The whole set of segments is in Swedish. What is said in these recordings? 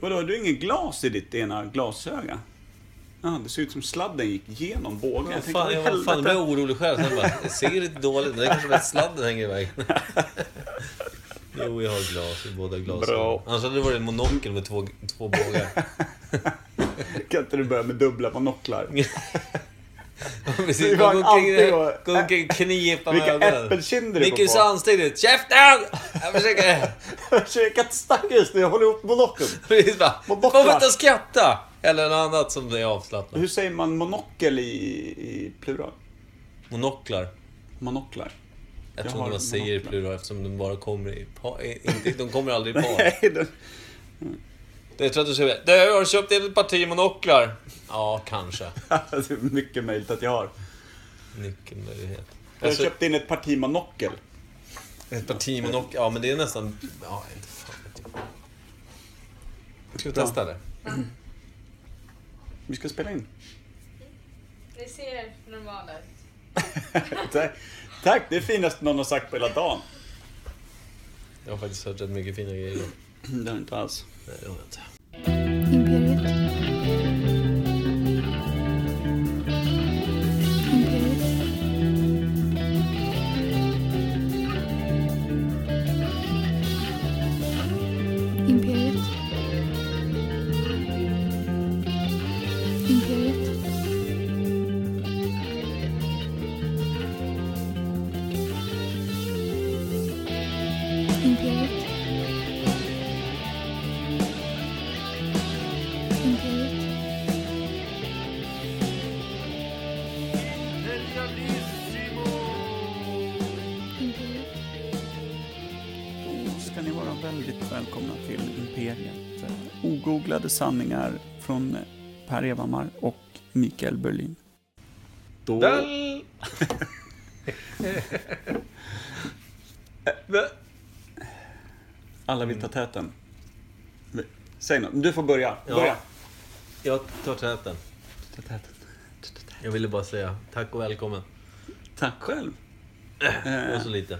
Vadå, har du ingen glas i ditt ena glasöga? Ja, det ser ut som sladden gick igenom bågen. Tänkte, fan, jag var fan helvete? blev orolig själv. Sen bara, jag ser lite dåligt. Det är kanske bara sladden hänger iväg. Jo, jag har glas i båda glasen. Bra. Annars hade det varit en monokel med två, två bågar. Kan inte du börja med dubbla monoklar? Precis, gå omkring gå omkring och knipa med Vilka äppelkinder du Micke är så får ansträngd ut. Käften! Jag försöker... på. Käkat stackars nu, jag håller upp monokeln. Precis bara. Kom inte skratta! Eller något annat som är avslappnat. Hur säger man monokel i, i plural? Monoklar. Monoklar. Jag, Jag tror inte man säger i plural eftersom de bara kommer i par. Inte, de kommer aldrig i par. Nej, det... Jag tror att du säger Du, har du köpt ett parti monoklar? Ja, kanske. det är mycket möjligt att jag har. Nyckelmöjlighet. Jag har Alltså, köpt in ett parti monokel. ett parti monoklar. Ja, men det är nästan... Ja, inte fan vet jag. Ska vi testa det? Vi ska spela in. Det ser normala ut. Tack. Tack, det är finaste någon har sagt på hela dagen. Jag har faktiskt hört rätt mycket fina grejer. Det har inte alls. Nej, det har jag inte. Imperiet. Imperiet. Imperiet. Imperiet. Imperiet. Imperiet. Ogooglade sanningar från Per Evhammar och Mikael Berlin. Då... Alla vill ta täten. Säg något. Du får börja. Ja. Börja. Jag tar täten. Ta täten. Jag ville bara säga tack och välkommen. Tack själv. Eh, så lite.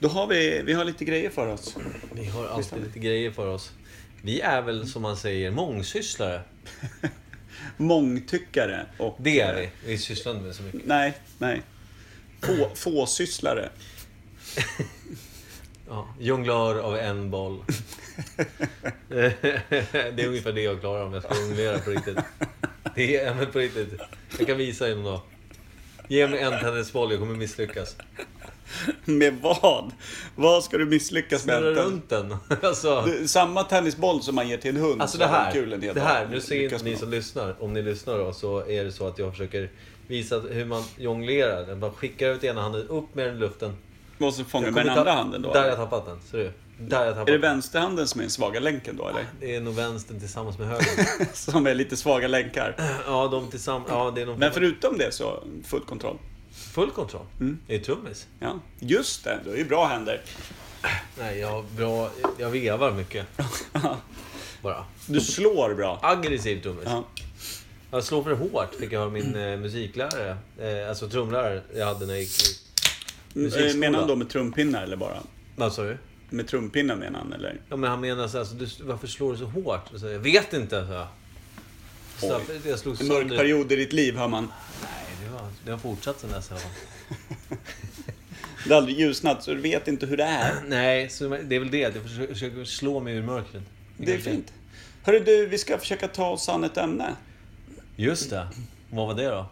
Då har vi, vi har lite grejer för oss. Vi har alltid lite grejer för oss. Vi är väl som man säger mångsysslare. Mångtyckare och... Det är vi. Vi sysslar inte med så mycket. Nej, nej. Få, fåsysslare. Ja, jonglör av en boll. det är ungefär det jag klarar om jag ska jonglera på riktigt. Det är men på riktigt. Jag kan visa er någon dag. Ge mig en tennisboll, jag kommer misslyckas. Med vad? Vad ska du misslyckas med? Snurra runt den. Alltså, Samma tennisboll som man ger till en hund. alltså så det här. kul en hel Det här, nu ser inte ni som lyssnar. Om ni lyssnar då så är det så att jag försöker visa hur man jonglerar. Bara skickar ut ena handen upp med den i luften. Och så fångar Jag med den andra handen då? Där har jag tappat den. Ser du? Där jag tappat Är det den. vänsterhanden som är den svaga länken då eller? Det är nog vänstern tillsammans med högern. Som är lite svaga länkar. Ja, de tillsammans. Ja, det är Men förutom det så, full kontroll. Full kontroll. Mm. Det är trummis. Ja, just det. Du har ju bra händer. Nej, jag har bra... Jag vevar mycket. Bara. Du slår bra. Aggressiv trummis. Ja. Jag slår för hårt, fick jag av min eh, musiklärare. Eh, alltså trumlärare jag hade när jag gick i musikskola. Eh, Menar han då med trumpinnar eller bara? Vad sa du? Med trumpinnar menar han eller? Ja, men han menar så här, alltså, du, varför slår du så hårt? Så, jag vet inte, så jag. Så jag slog En mörk sönder... period i ditt liv hör man. Det, har fortsatt sen dess. i alla fall. Det har aldrig ljusnat så du vet inte hur det är. Nej, så det är väl det. Jag försöker, försöker slå mig ur mörkret. Det är fint. Hörru du, vi ska försöka ta oss an ett ämne. Just det. Vad var det då?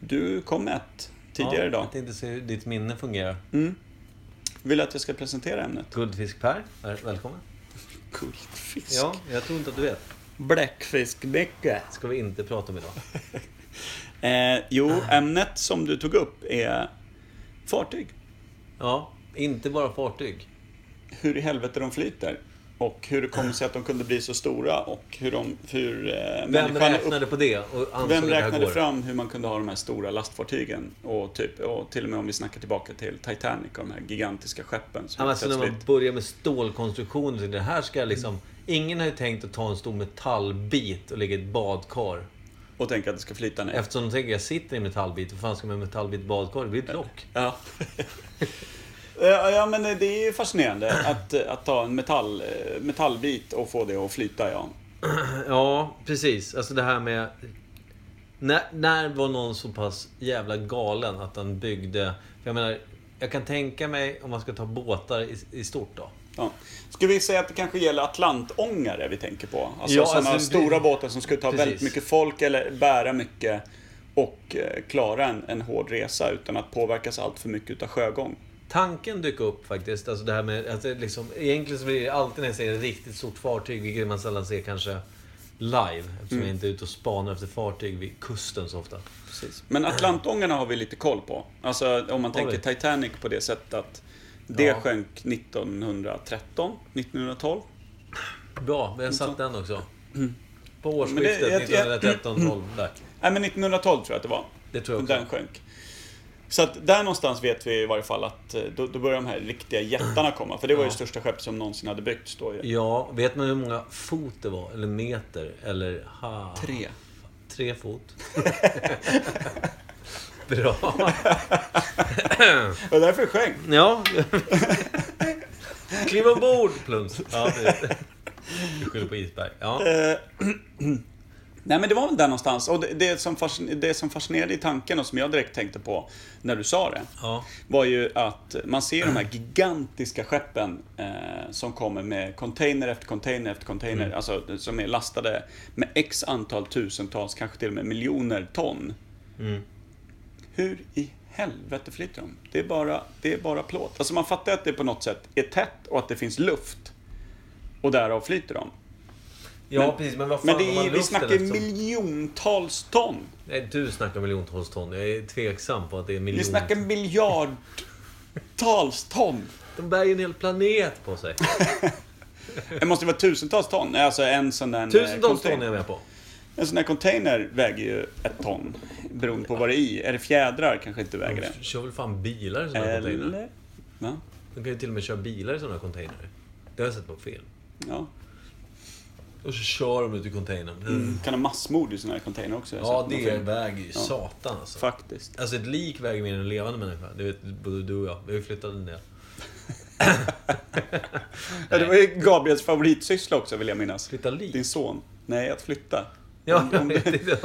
Du kom med ett tidigare ja, idag. Jag tänkte se hur ditt minne fungerar. Mm. Vill du att jag ska presentera ämnet? Guldfisk-Per, välkommen. Guldfisk. Ja, jag tror inte att du vet. Bläckfiskdäcke. ska vi inte prata om idag. Eh, jo, ämnet som du tog upp är fartyg. Ja, inte bara fartyg. Hur i helvete de flyter. Och hur det kommer sig att de kunde bli så stora och hur de... Hur, eh, Vem räknade på det och Vem det räknade går? fram hur man kunde ha de här stora lastfartygen? Och, typ, och till och med om vi snackar tillbaka till Titanic, de här gigantiska skeppen. Men alltså när man börjar med stålkonstruktioner, så det här ska liksom... Ingen har ju tänkt att ta en stor metallbit och lägga i ett badkar. Och tänka att det ska flyta ner. Eftersom de tänker jag sitter i en metallbit, vad fan ska man med en metallbit badkar? Det blir ett lock. Ja. Ja, men det är fascinerande att, att ta en metall, metallbit och få det att flyta, ja. Ja, precis. Alltså det här med... När, när var någon så pass jävla galen att han byggde... För jag menar, jag kan tänka mig om man ska ta båtar i, i stort då. Ja. Ska vi säga att det kanske gäller atlantångare vi tänker på? Alltså Ja, sådana alltså, stora båtar som skulle ta Precis. väldigt mycket folk eller bära mycket och eh, klara en, en hård resa utan att påverkas allt för mycket utav sjögång. Tanken dök upp faktiskt. Alltså det här med det liksom, egentligen så blir det alltid när jag ser ett riktigt stort fartyg, vilket man sällan ser kanske live. Eftersom jag inte är ute och spanar efter fartyg vid kusten så ofta. Precis. Men atlantångarna har vi lite koll på. Alltså om man Har tänker vi? Titanic på det sättet att det Ja. sjönk 1913, 1912. Bra, vi har satt den också. På Mm. Men det- årsskiftet jag- jag- 1913-12. Där. Nej men 1912 tror jag att det var. Det tror jag också. Den sjönk. Så att där någonstans vet vi i varje fall att eh, då, då börjar de här riktiga jättarna komma. För det var ju Ja. det största skepp som någonsin hade byggts då ju. Ja, vet man hur många fot det var? Eller meter? Eller... Ha, Tre. Tre fot. Bra. Det var därför det sjönk. Ja. Kliv ombord, plums. Ja, det... Du skyller på isberg. Ja. Eh, Nej men det var väl där någonstans. Och det, det, som det som fascinerade i tanken och som jag direkt tänkte på när du sa det. ja. var ju att man ser de här gigantiska skeppen eh, som kommer med container efter container efter container. Mm. Alltså som är lastade med x antal tusentals, kanske till och med miljoner ton. Mm. Hur i helvete flyter de? Det är bara, det är bara plåt. Alltså man fattar att det på något sätt är tätt och att det finns luft. Och därav flyter de. Ja, Men- precis. Men vad fan Men det har man är, vi snackar eftersom- miljontals ton. Nej, du snackar miljontals ton. Jag är tveksam på att det är miljon... Vi snackar miljardtals ton. De bär ju en hel planet på sig. Det måste vara tusentals ton. Alltså en sån där... eh, Tusentals ton är jag med på. En sån här container väger ju ett ton. Beroende på vad det är i. Är det fjädrar kanske inte väger det. De kör väl fan bilar i sådana containrar? Eller? Va? De kan ju till och med köra bilar i sådana containrar. Det har jag sett på film. Ja. Och så kör de ut i containern. Mm. Kan ha massmord i såna här container också. Ja, det film. väger ju satan alltså. Faktiskt. Alltså ett lik väger mer än en levande människa. Det vet både du och jag. Vi har ju flyttat en del. Ja, det var ju Gabriels favoritsyssla också vill jag minnas. Flytta lik? Din son. Nej, att flytta. Ja, Om- jag vet inte.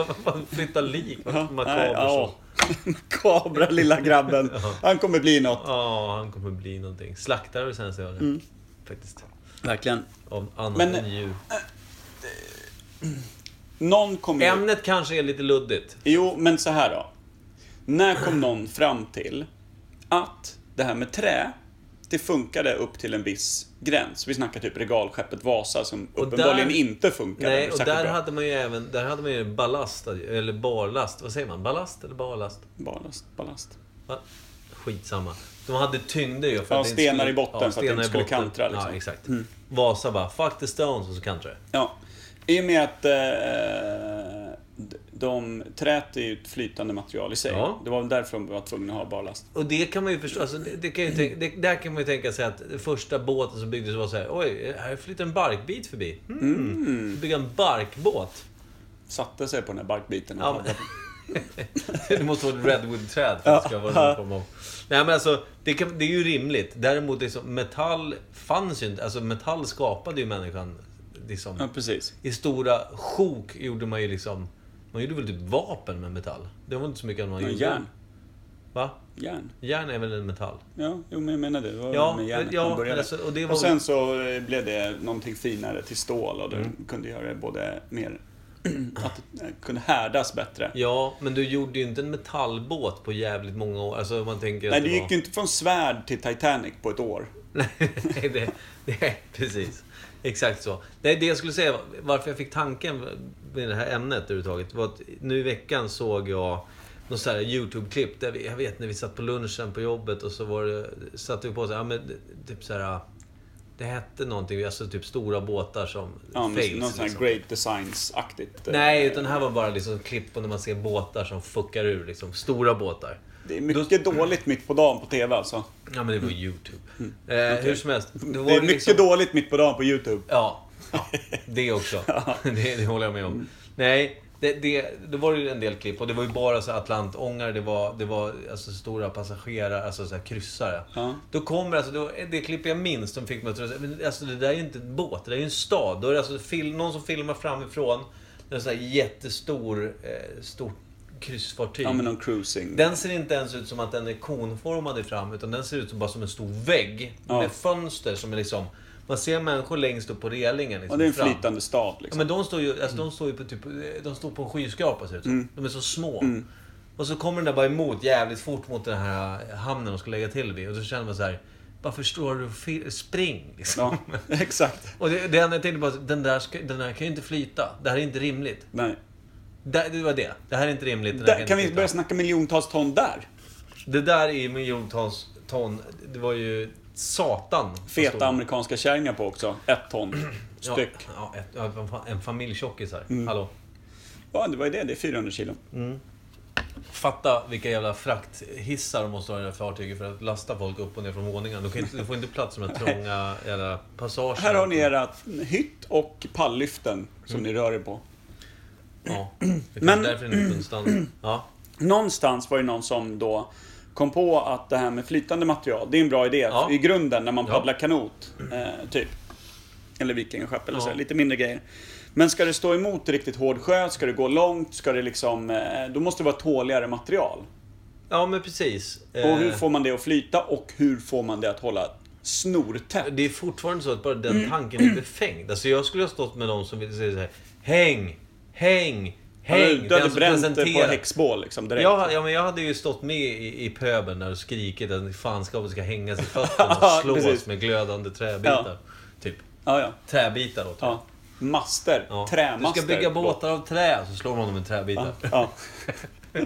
Flytta lik? Ja, makabert ja. Makabra lilla grabben. Han kommer bli något. Ja, han kommer bli någonting. Slaktare det senaste jag hört. Faktiskt. Verkligen. Av annat Men- än djur. Någon kommer ju... Ämnet kanske är lite luddigt. Jo, men så här då. När kom någon fram till att det här med trä, det funkade upp till en viss gräns. Vi snackar typ regalskeppet Vasa som Och uppenbarligen där- inte funkade Nej, och där bra. hade man ju även, där hade man ju ballast, eller barlast. Vad säger man? Ballast eller barlast? Ballast, ballast. Va? Skitsamma. De hade tyngder ju för Ja, att stenar skulle- i botten för att det inte skulle botten. kantra, liksom. Ja, exakt. Vasa bara, fuck the stones, och så kantrar det. Ja. I och med att eh, de, trät är ju ett flytande material i sig. Ja. Det var väl därför de var tvungna att ha ballast. Och det kan man ju förstå. Alltså, det, kan ju tänka, det, där kan man ju tänka sig att första båten som byggdes var så här. Oj, här flyter en barkbit förbi. Mm. Bygga en barkbåt. Satte sig på den här barkbiten Ja, Det måste vara ett redwood-träd för att det ska vara någon form av... Nej men alltså, det, kan, det är ju rimligt. Däremot liksom, metall fanns ju inte. Alltså metall skapade ju människan. Liksom, Ja, precis. I stora sjok gjorde man ju liksom... Man gjorde väl typ vapen med metall? Det var inte så mycket man Ja, gjorde. järn. Va? Järn. Järn är väl en metall? Ja, jo, men jag menar det. Var Ja, med järnet ja, man började. alltså, och var- och sen så eh, blev det någonting finare till stål och det Mm. kunde göra det både mer... att det eh, kunde härdas bättre. Ja, men du gjorde ju inte en metallbåt på jävligt många år. Alltså man tänker Nej, det det gick var... ju inte från svärd till Titanic på ett år. Nej, det, det, precis. Exakt så. Nej, det jag skulle säga, varför jag fick tanken med det här ämnet överhuvudtaget, var att nu i veckan såg jag något så här YouTube-klipp där vi, jag vet när vi satt på lunchen på jobbet och så var det, satte vi på så här, ja men typ så här, det hette någonting, alltså typ stora båtar som Ja, fails. någon sån här liksom. Great Designs-aktigt. eh, Nej, utan det här var bara liksom klipp på när man ser båtar som fuckar ur, liksom stora båtar. Det är mycket dåligt mitt på dagen på TV alltså. Ja, men det var YouTube. Eh, Hur som helst. Då var Mm. Det är mycket liksom- dåligt mitt på dagen på YouTube. Ja, ja det också. det, det håller jag med om. Nej, Det, det, det var ju en del klipp och det var ju bara så Atlantångar, det var, det var alltså stora passagerare, alltså så här kryssare. Ja. Då kommer alltså, då, det klipp jag minns som fick mig att tro alltså det där är ju inte en båt, det där är ju en stad. Då är det alltså film, någon som filmar framifrån. Det en sån här jättestor, eh, stort kryssfartyg. Ja, men någon cruising. Den ser inte ens ut som att den är konformad i fram, utan den ser ut som bara som en stor vägg. Ja. Med fönster som är liksom... Man ser människor längst upp på relingen. Liksom, Och det är en fram. flytande stad Ja, liksom. men de står ju, alltså, de står ju på typ, de står på en skyskrapa ser det ut som. Mm. De är så små. Och så kommer den där bara emot jävligt fort mot den här hamnen de ska lägga till vid. Och så känner man så här, bara förstår du? Spring liksom. Ja, exakt. Och det, det enda jag tänkte bara, den där, ska, den där kan ju inte flyta. Det här är inte rimligt. Nej. Det, var det. Det här är inte rimligt. Där, inte kan vi flyta. börja snacka miljontals ton där? Det där är miljontals ton. Det var ju satan. Feta stod- amerikanska kärringar på också. Ett ton styck. Ja, ja, ett, en fa- en familj tjockisar. Mm. Hallå. Ja, det var ju det. Det är 400 kilo. Fatta vilka jävla frakthissar de måste ha i det här fartyget för att lasta folk upp och ner från våningen. Du, inte, du får inte plats de här trånga jävla passagerna. Här har ni era hytt och palllyften som ni rör er på. Ja, det är Men- därför den inte kunde stanna. Ja. Någonstans var det någon som då kom på att det här med flytande material, det är en bra idé Ja. i grunden när man Ja. paddlar kanot. Eh, typ. Eller vikingaskepp eller Ja. så, lite mindre grejer. Men ska det stå emot riktigt hård sjö, ska det gå långt, ska det liksom... Eh, då måste det vara tåligare material. ja, men precis. Och hur Eh, får man det att flyta och hur får man det att hålla snortätt? Det är fortfarande så att bara den Mm. tanken är befängd. Alltså jag skulle ha stått med de som vill säga så här. Häng! Häng! Ja, Häng! du du hade bränt det på häxbål liksom direkt. Ja, ja, men jag hade ju stått med i, i pöbeln där och skrikit att fanskapet ska hängas i fötterna Ja, och slås precis. med glödande träbitar. Typ. ja, ja. Träbitar då. ja. Master. Ja. Trämaster. Du ska bygga båtar av trä, så slår man dem med träbitar. Ja, ja.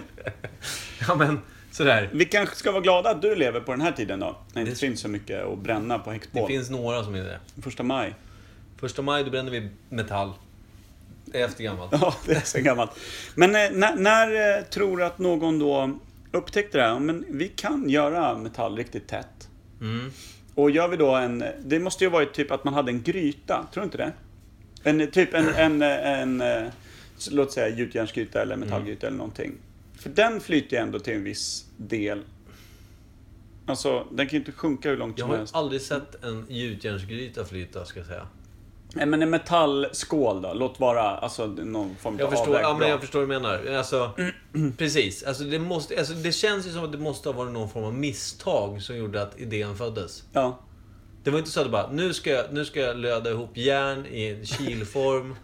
Ja, men sådär. Vi kanske ska vara glada att du lever på den här tiden då. När det inte Det- finns så mycket att bränna på Det häxbål. finns några som är det. Första maj. Första maj, då bränner vi metall. Det är efter gammalt. Ja, det är så gammalt. Men eh, när, när eh, tror du att någon då upptäckte det här? Men vi kan göra metall riktigt tätt. Mm. Och gör vi då en... Det måste ju varit typ att man hade en gryta, tror du inte det? En, typ en, en, en, en låt säga gjutjärnsgryta eller metallgryta eller någonting. För den flyter ju ändå till en viss del. Alltså, den kan ju inte sjunka hur långt Jag som har helst. aldrig sett en gjutjärnsgryta flyta, ska jag säga. Nej, men en metallskål då, låt vara alltså någon form Jag av förstår, avvägd ja, men jag förstår vad du menar. Alltså, precis. Alltså, det, måste, alltså, det känns ju som att det måste ha varit någon form av misstag som gjorde att idén föddes. Ja. Det var inte så att det bara, nu ska jag, nu ska jag löda ihop järn i en kilform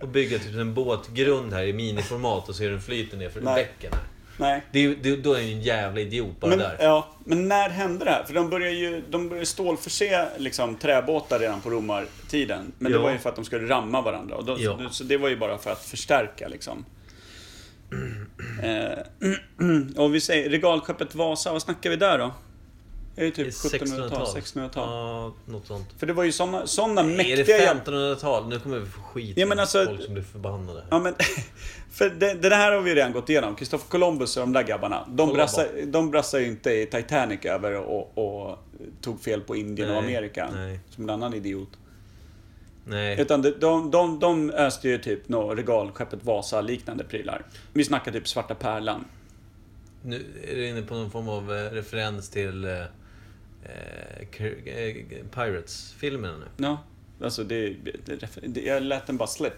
och bygga typ en båtgrund här i miniformat och se hur den flyter ner för bäcken här. Nej. Det det, då är en jävla idiot bara Men, där. ja, men när hände det här? För de började ju de började stålförse liksom, träbåtar redan på romartiden. Men det Ja. var ju för att de skulle ramma varandra. Och då, Ja. Så det var ju bara för att förstärka liksom. Eh, och vi säger regalskeppet Vasa, vad snackar vi där då? Det är ju typ 1700-tal, 1600-tal. Ja, något sånt. För det var ju såna, såna Är det mäktiga... jävla- 1500-tal? Nu kommer vi få skit. Ja, men alltså- Folk som blir förbannade. Ja, men, för det, det här har vi redan gått igenom. Kristoffer Columbus och de där grabbarna. De brassar, de brassar ju inte i Titanic över och, och tog fel på Indien och Nej, Amerika. nej. Som en annan idiot. Nej. Utan de, de, de, de öste ju typ nå regalskeppet Vasa-liknande prylar. Vi snackar typ Svarta Pärlan. Nu är du inne på någon form av eh, referens till eh, eh, eh, Pirates-filmen nu. Ja, alltså det, det. Jag lät den bara slip.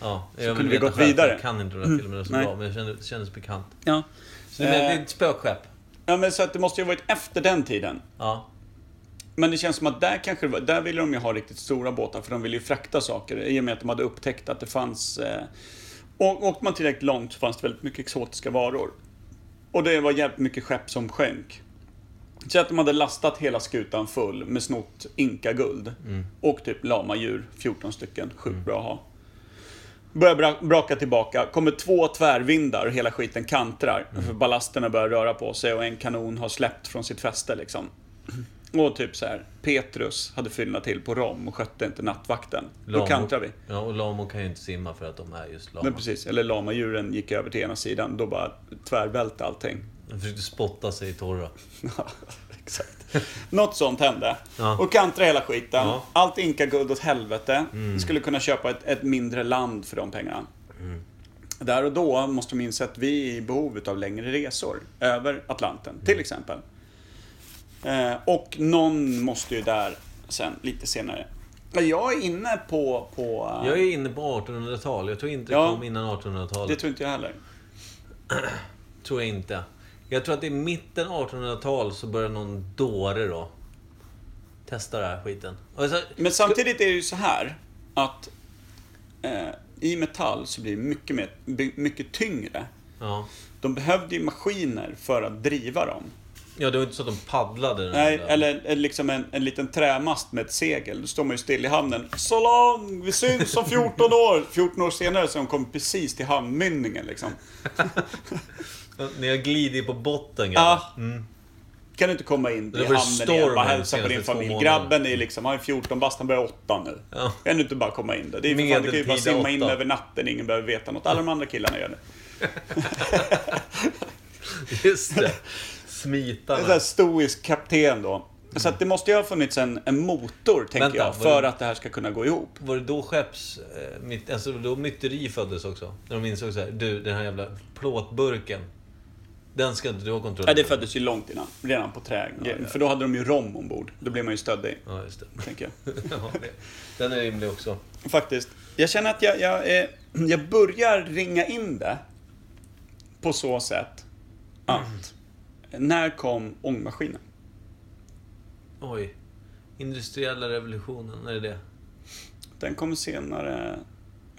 Ja, Så jag kunde vi gått vidare. Jag kan inte de där filmerna så nej. bra, men det kändes bekant. Ja. Så det, det är Eh. ett spökskepp. Ja, men så att det måste ju ha varit efter den tiden. Ja. Men det känns som att där kanske var, där ville de ju ha riktigt stora båtar för de ville ju frakta saker i och med att de hade upptäckt att det fanns... Eh, och åkte man tillräckligt långt så fanns det väldigt mycket exotiska varor. Och det var jävligt mycket skepp som sjönk. Så att de hade lastat hela skutan full med snott inkaguld. Och typ lamadjur, 14 stycken. Sjukt bra att ha. Börjar bra- braka tillbaka, kommer två tvärvindar och hela skiten kantrar. För ballasterna börjar röra på sig och en kanon har släppt från sitt fäste liksom. Och typ så här, Petrus hade fyllnat till på rom och skötte inte nattvakten. Då Lamo- kantrar vi. Ja, och lamor kan ju inte simma för att de är just lama. Men precis, eller lamadjuren gick över till ena sidan, då bara tvärvälte allting. De försökte spotta sig i torra. Ja, exakt. Något sånt hände. Ja. Och kantra hela skiten. Ja. Allt inkaguld åt helvete. Skulle kunna köpa ett, ett mindre land för de pengarna. där och då måste de inse att vi är i behov av längre resor över Atlanten, till exempel. Eh, och någon måste ju där sen, lite senare. Jag är inne på... på eh, Jag är inne på 1800-tal. Jag tror inte det Ja. kom innan 1800-talet. Det tror inte jag heller. tror jag inte. Jag tror att i mitten 1800-tal så börjar någon dåre då testa den här skiten. Så, Men samtidigt är det ju så här att eh, i metall så blir det mycket, mer, mycket tyngre. ja. De behövde ju maskiner för att driva dem. ja, det var inte så att de paddlade Nej, där. eller, eller liksom en, en liten trämast med ett segel. Då står man ju still i hamnen. Så lång! Vi syns om 14 år! 14 år senare så har de kommit precis till hamnmynningen liksom. Ni har glidit på botten Ja. grabbar. Kan du inte komma in Det i hamnen igen och hälsa på din familj. Grabben är liksom, han är 14 bast, han börjar 8 nu. Ja. Kan du inte bara komma in där? Det är för fan, du kan ju bara simma in åtta. över natten, ingen behöver veta något. Alla de andra killarna gör det. Just det. En Smitarna. sån här stoisk kapten då. Så det måste ju ha funnits en, en motor, tänker Vänta, jag, för det- att det här ska kunna gå ihop. Var det då skepps... eh, Alltså då myteri föddes också? När de insåg så här, du den här jävla plåtburken. Den ska inte du ha kontroll Nej, det på." föddes ju långt innan. Redan på trä. ja. För då hade de ju rom ombord. Då blev man ju stöddig, Ja, just det. tänker jag. Ja, det. Den är rimlig också. Faktiskt. Jag känner att jag, jag, eh, jag börjar ringa in det på så sätt att när kom ångmaskinen? Oj. Industriella revolutionen, när är det? Den kom senare,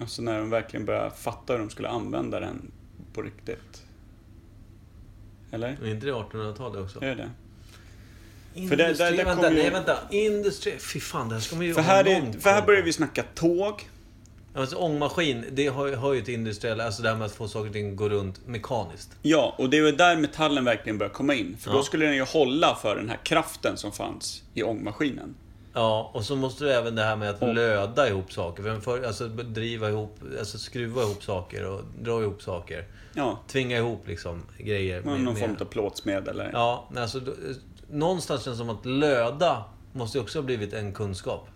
alltså när de verkligen började fatta hur de skulle använda den på riktigt. Eller? Är inte det 1800-talet också? Är det? Industri... För där- där- där vänta, kommer ju- nej vänta. Industri... Fy fan, det här ska man ju För här, är, för här börjar vi snacka tåg. Alltså, ångmaskin, det hör, hör ju till industriella, alltså det här med att få saker och ting gå runt mekaniskt. Ja, och det är väl där metallen verkligen börjar komma in. För då Ja. skulle den ju hålla för den här kraften som fanns i ångmaskinen. Ja, och så måste du även det här med att löda ihop saker. För, för, alltså driva ihop, alltså skruva ihop saker och dra ihop saker. Ja, Tvinga ihop liksom grejer. med- någon form av plåtsmed eller... Ja, alltså, någonstans känns det som att löda måste också ha blivit en kunskap.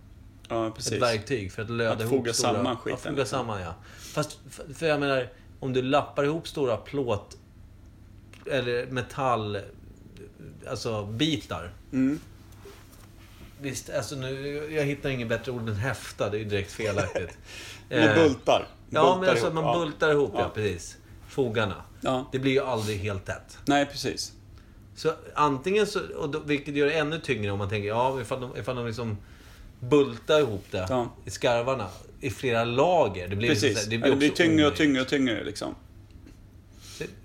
Ja, precis. Ett verktyg för att löda Att ihop foga stora... samman skiten, foga liksom. samman ja. Fast, för- för jag menar, om du lappar ihop stora plåt... Eller metall... Alltså bitar. Mm. Visst, alltså nu, jag hittar inget bättre ord än häfta, det är ju direkt felaktigt. Med Eh, bultar. Ja, Bultar men alltså ihop, man ja. bultar ihop, ja. Ja. precis. Fogarna. Ja. Det blir ju aldrig helt tätt. Nej, precis. Så antingen så, och då, vilket gör det ännu tyngre om man tänker, ja ifall de, ifall de liksom bultar ihop det Ja. i skarvarna i flera lager. Det blir, Precis. så Det blir, det blir, tyngre och tyngre och tyngre liksom.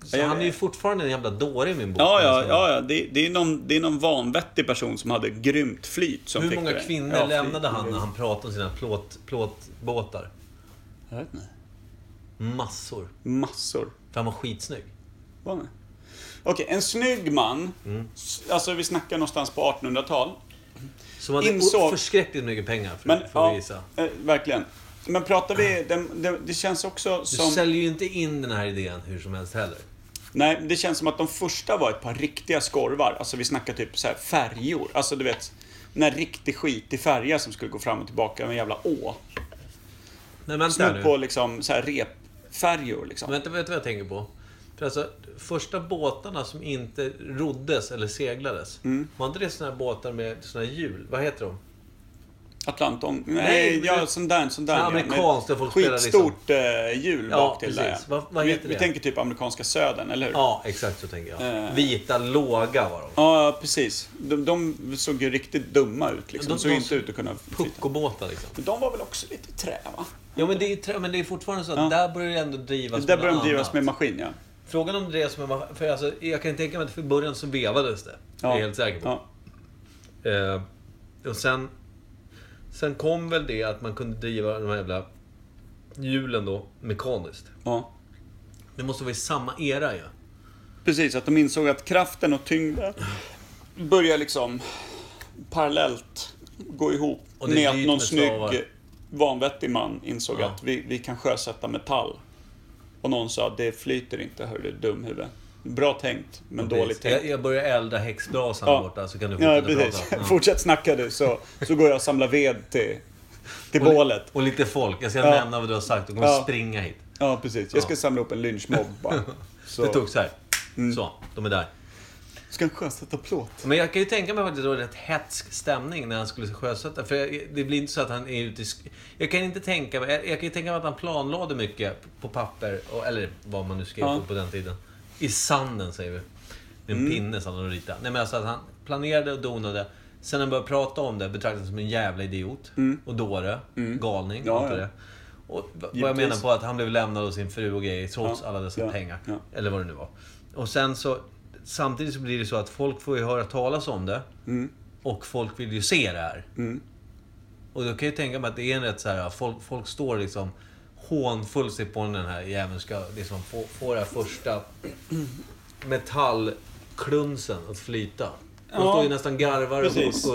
Så, han är ju fortfarande en jävla dåre i min bok. Ja, ja, ja, ja. Det, det, är någon, det är någon vanvettig person som hade grymt flyt som Hur fick många det. kvinnor Ja, lämnade han när han pratade om sina plåt, plåtbåtar? Jag vet inte. Massor. Massor. För han var skitsnygg. Var det? Okej, en snygg man. Mm. Alltså vi snackar någonstans på 1800-tal. Som hade Insåg- förskräckligt mycket pengar för, Men, för att ja, visa. eh, verkligen. Men pratar vi... Det, det, det känns också Du som... säljer ju inte in den här idén hur som helst heller. Nej, det känns som att de första var ett par riktiga skorvar. Alltså vi snackar typ så här färjor. Alltså du vet, en riktig skitig färja som skulle gå fram och tillbaka med en jävla å. Men vänta Snudd nu. på liksom så här repfärjor liksom. Vänta, vet du vad jag tänker på? För alltså, första båtarna som inte roddes eller seglades. Mm. Var inte det såna här båtar med såna här hjul? Vad heter de? Atlanton. Nej, Nej, ja, sån där, sån där. Ja, ja, amerikanskt, med där folk spelar Skitstort eh, hjul Ja, bak till där. Vad- vad vi, heter vi det? tänker typ amerikanska södern, eller hur? Ja, exakt så tänker jag. Eh. Vita, låga var de. Ja, precis. De, de såg ju riktigt dumma ut liksom. De- såg de- inte ut att kunna. Puckobåtar liksom. Men de var väl också lite trä, va? Ja, men det är, trä- men det är fortfarande så att Ja. där börjar det ändå drivas Där med började de drivas annat. med maskin, ja. Frågan om det är som en maskin- För alltså, jag kan tänka mig att för början så vevades det. Det är jag helt säker på. Ja. Eh, och sen... Sen kom väl det att man kunde driva de här jävla hjulen då mekaniskt. ja. Det måste vara i samma era ju. Precis, att de insåg att kraften och tyngden börjar liksom parallellt gå ihop med att någon med snygg vanvettig man insåg Ja. att vi, vi kan sjösätta metall. Och någon sa att det flyter inte, hörru dumhuvud. Bra tänkt, men dåligt tänkt. Jag, jag börjar elda häxbrasan Ja. borta så kan du Ja, fortsätta precis. prata. Ja. Fortsätt snacka du, så, så går jag och samlar ved till, till Och bålet. Och lite folk. Jag ska Ja. nämna vad du har sagt. De kommer Ja. springa hit. Ja, precis. Jag ska Ja. samla upp en lynchmobb bara. Så. Mm. Det tog så här. Så, de är där. Ska en sjösätta plåt? Men jag kan ju tänka mig faktiskt att det var rätt hetsk stämning när han skulle sjösätta. För det blir inte så att han är ute i... sk- Jag kan inte tänka mig... Jag, kan ju tänka mig att han planlade mycket på papper, och, eller vad man nu skrev Ja. på den tiden. I sanden, säger vi. Med en pinne som han ritade. Nej men alltså att han planerade och donade. Sen när han började prata om det betraktades som en jävla idiot. Och dåre. Galning. Ja, ja. det. Och vad jag Givetvis. menar på att han blev lämnad av sin fru och grejer trots Ja, alla dessa ja, pengar. ja. Eller vad det nu var. Och sen så... Samtidigt så blir det så att folk får ju höra talas om det. Mm. Och folk vill ju se det här. Och då kan jag tänka mig att det är en rätt så här... Folk, folk står liksom hånfull sig på den här jäveln ska liksom få, få det här första metallklunsen att flyta. De står ju nästan garvar och precis.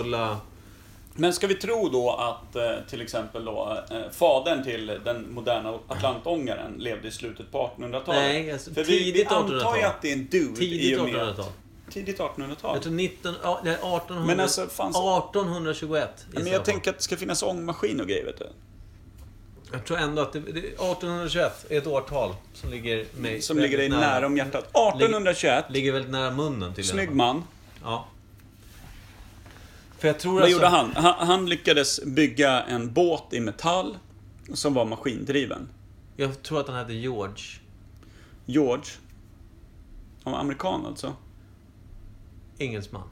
Men ska vi tro då att eh, till exempel då eh, fadern till den moderna Atlantångaren levde i slutet på 1800-talet? Nej, alltså, För vi, vi tidigt antar ju 1800-tal. att det är en dude Tidigt i och med... 1800-tal. Tidigt 1800-tal? Jag tror 19... Ja, det är 1800, Men alltså, fanns- 1821. Men gissar jag på. tänker att det ska finnas ångmaskin och grejer, vet du. Jag tror ändå att det, det, 1821 är ett årtal som ligger mig Som ligger dig nära om hjärtat. 1821, Ligger väldigt nära munnen till snygg man. Ja. För jag tror Vad alltså... gjorde han? han? Han lyckades bygga en båt i metall som var maskindriven. Jag tror att han hette George. George. Han var amerikan alltså. Engelsman.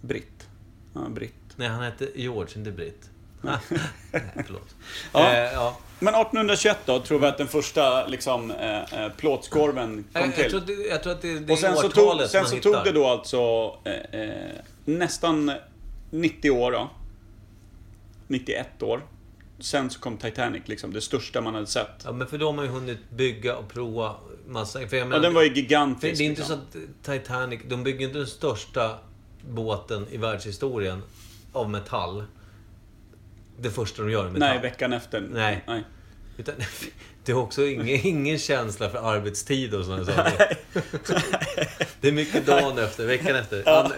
Britt. Ja, britt. Nej, han hette George, inte Britt. Förlåt. Ja. Eh, ja. Men 1821 då, tror vi att den första liksom, eh, eh, plåtskorven kom Jag, jag, till. tror det, jag tror att det, det Och sen så tog, sen så hittar. tog det då alltså eh, eh, nästan 90 år då. 91 år. Sen så kom Titanic, liksom det största man hade sett. Ja, men för då har man ju hunnit bygga och prova massa... För jag Ja, menar, den var ju gigantisk. det är inte liksom. så att Titanic... De bygger inte den största båten i världshistorien av metall. Det första de gör metall. Nej, veckan efter. Nej. Nej. Utan, det är också ingen, ingen känsla för arbetstid och sådana saker. Det är mycket dagen efter, veckan efter. Ja.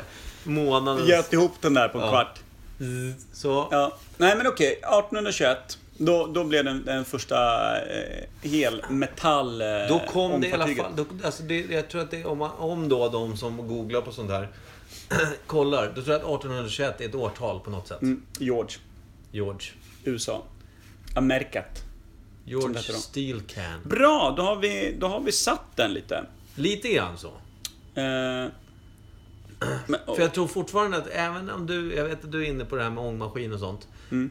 Månaden. Göt ihop den där på en Ja. kvart. Så. Ja. Nej men okej, 1821. Då, då blev den, den första eh, helmetall eh, Då kom det i alla fall... Då, alltså det, jag tror att det, om, man, om då de som googlar på sånt här kollar, då tror jag att 1821 är ett årtal på något sätt. Mm, George, George. USA. Amerikat. George det heter då. Steel Can. Bra, då har vi, då har vi satt den lite. Lite grann så. Eh, men, För jag tror fortfarande att även om du, jag vet att du är inne på det här med ångmaskin och sånt. Mm.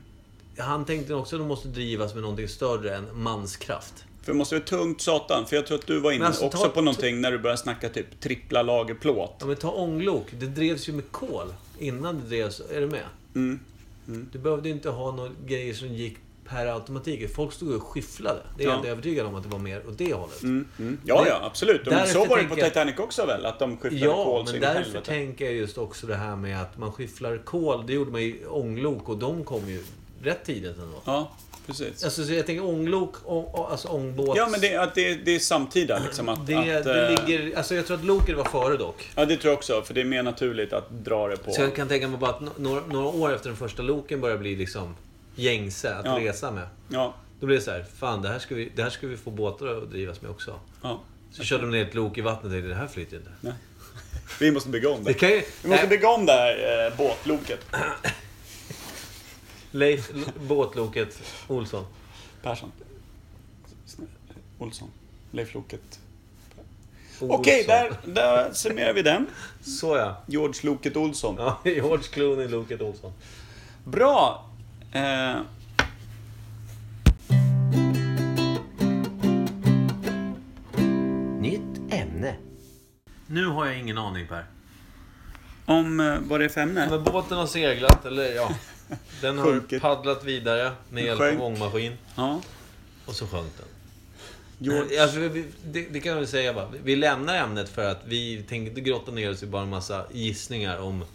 Han tänkte också att de måste drivas med någonting större än manskraft. För det måste vara tungt satan. För jag tror att du var inne alltså, också ta- på någonting när du började snacka typ trippla lager plåt. Ja men ta ånglok, det drevs ju med kol innan det drevs, är du med? Mm. Du behövde inte ha några grejer som gick per automatik. Folk stod och skifflade. Det är Ja. jag inte övertygad om att det var mer åt det hållet. Mm, mm. Ja, Det- ja, absolut. Därför så var det på Titanic också väl? Att de skiftade Ja, kol så men därför helvete. tänker jag just också det här med att man skifflar kol. Det gjorde man i ånglok och de kom ju rätt tidigt ändå. Ja, precis. Alltså, så jag tänker ånglok, å, alltså ångbåt. Ja, men det, att det, det är samtida liksom. Att, det, att, det eh, ligger... Alltså jag tror att loket var före dock. Ja, det tror jag också. För det är mer naturligt att dra det på... Så jag kan tänka mig bara att några, några år efter den första loken börjar bli liksom gängse att Ja. resa med. Ja, Då blir det så här, fan det här ska vi, det här ska vi få båtar att drivas med också. ja. Så körde de ner ett lok i vattnet och tänkte, det här flyter inte. Nej. Vi måste bygga om det. Det ju... Vi måste bygga om det här eh, båtloket. Leif, båtloket Olsson. Persson. Olsson. Leif Loket. Olsson. Okej, där, där summerar vi den. Så ja. George Loket Olsson. Ja, George Clooney, Loket Olsson. Bra! Eh, Nytt ämne. Nu har jag ingen aning Per. om eh, vad det är för ämne? Men båten har seglat, eller ja. Den har Sjunkit. paddlat vidare med hjälp av ångmaskin. Ja. Och så sjönk den. George. Alltså, vi, det, det kan vi säga bara. Vi lämnar ämnet för att vi tänker inte grotta ner oss i bara en massa gissningar om...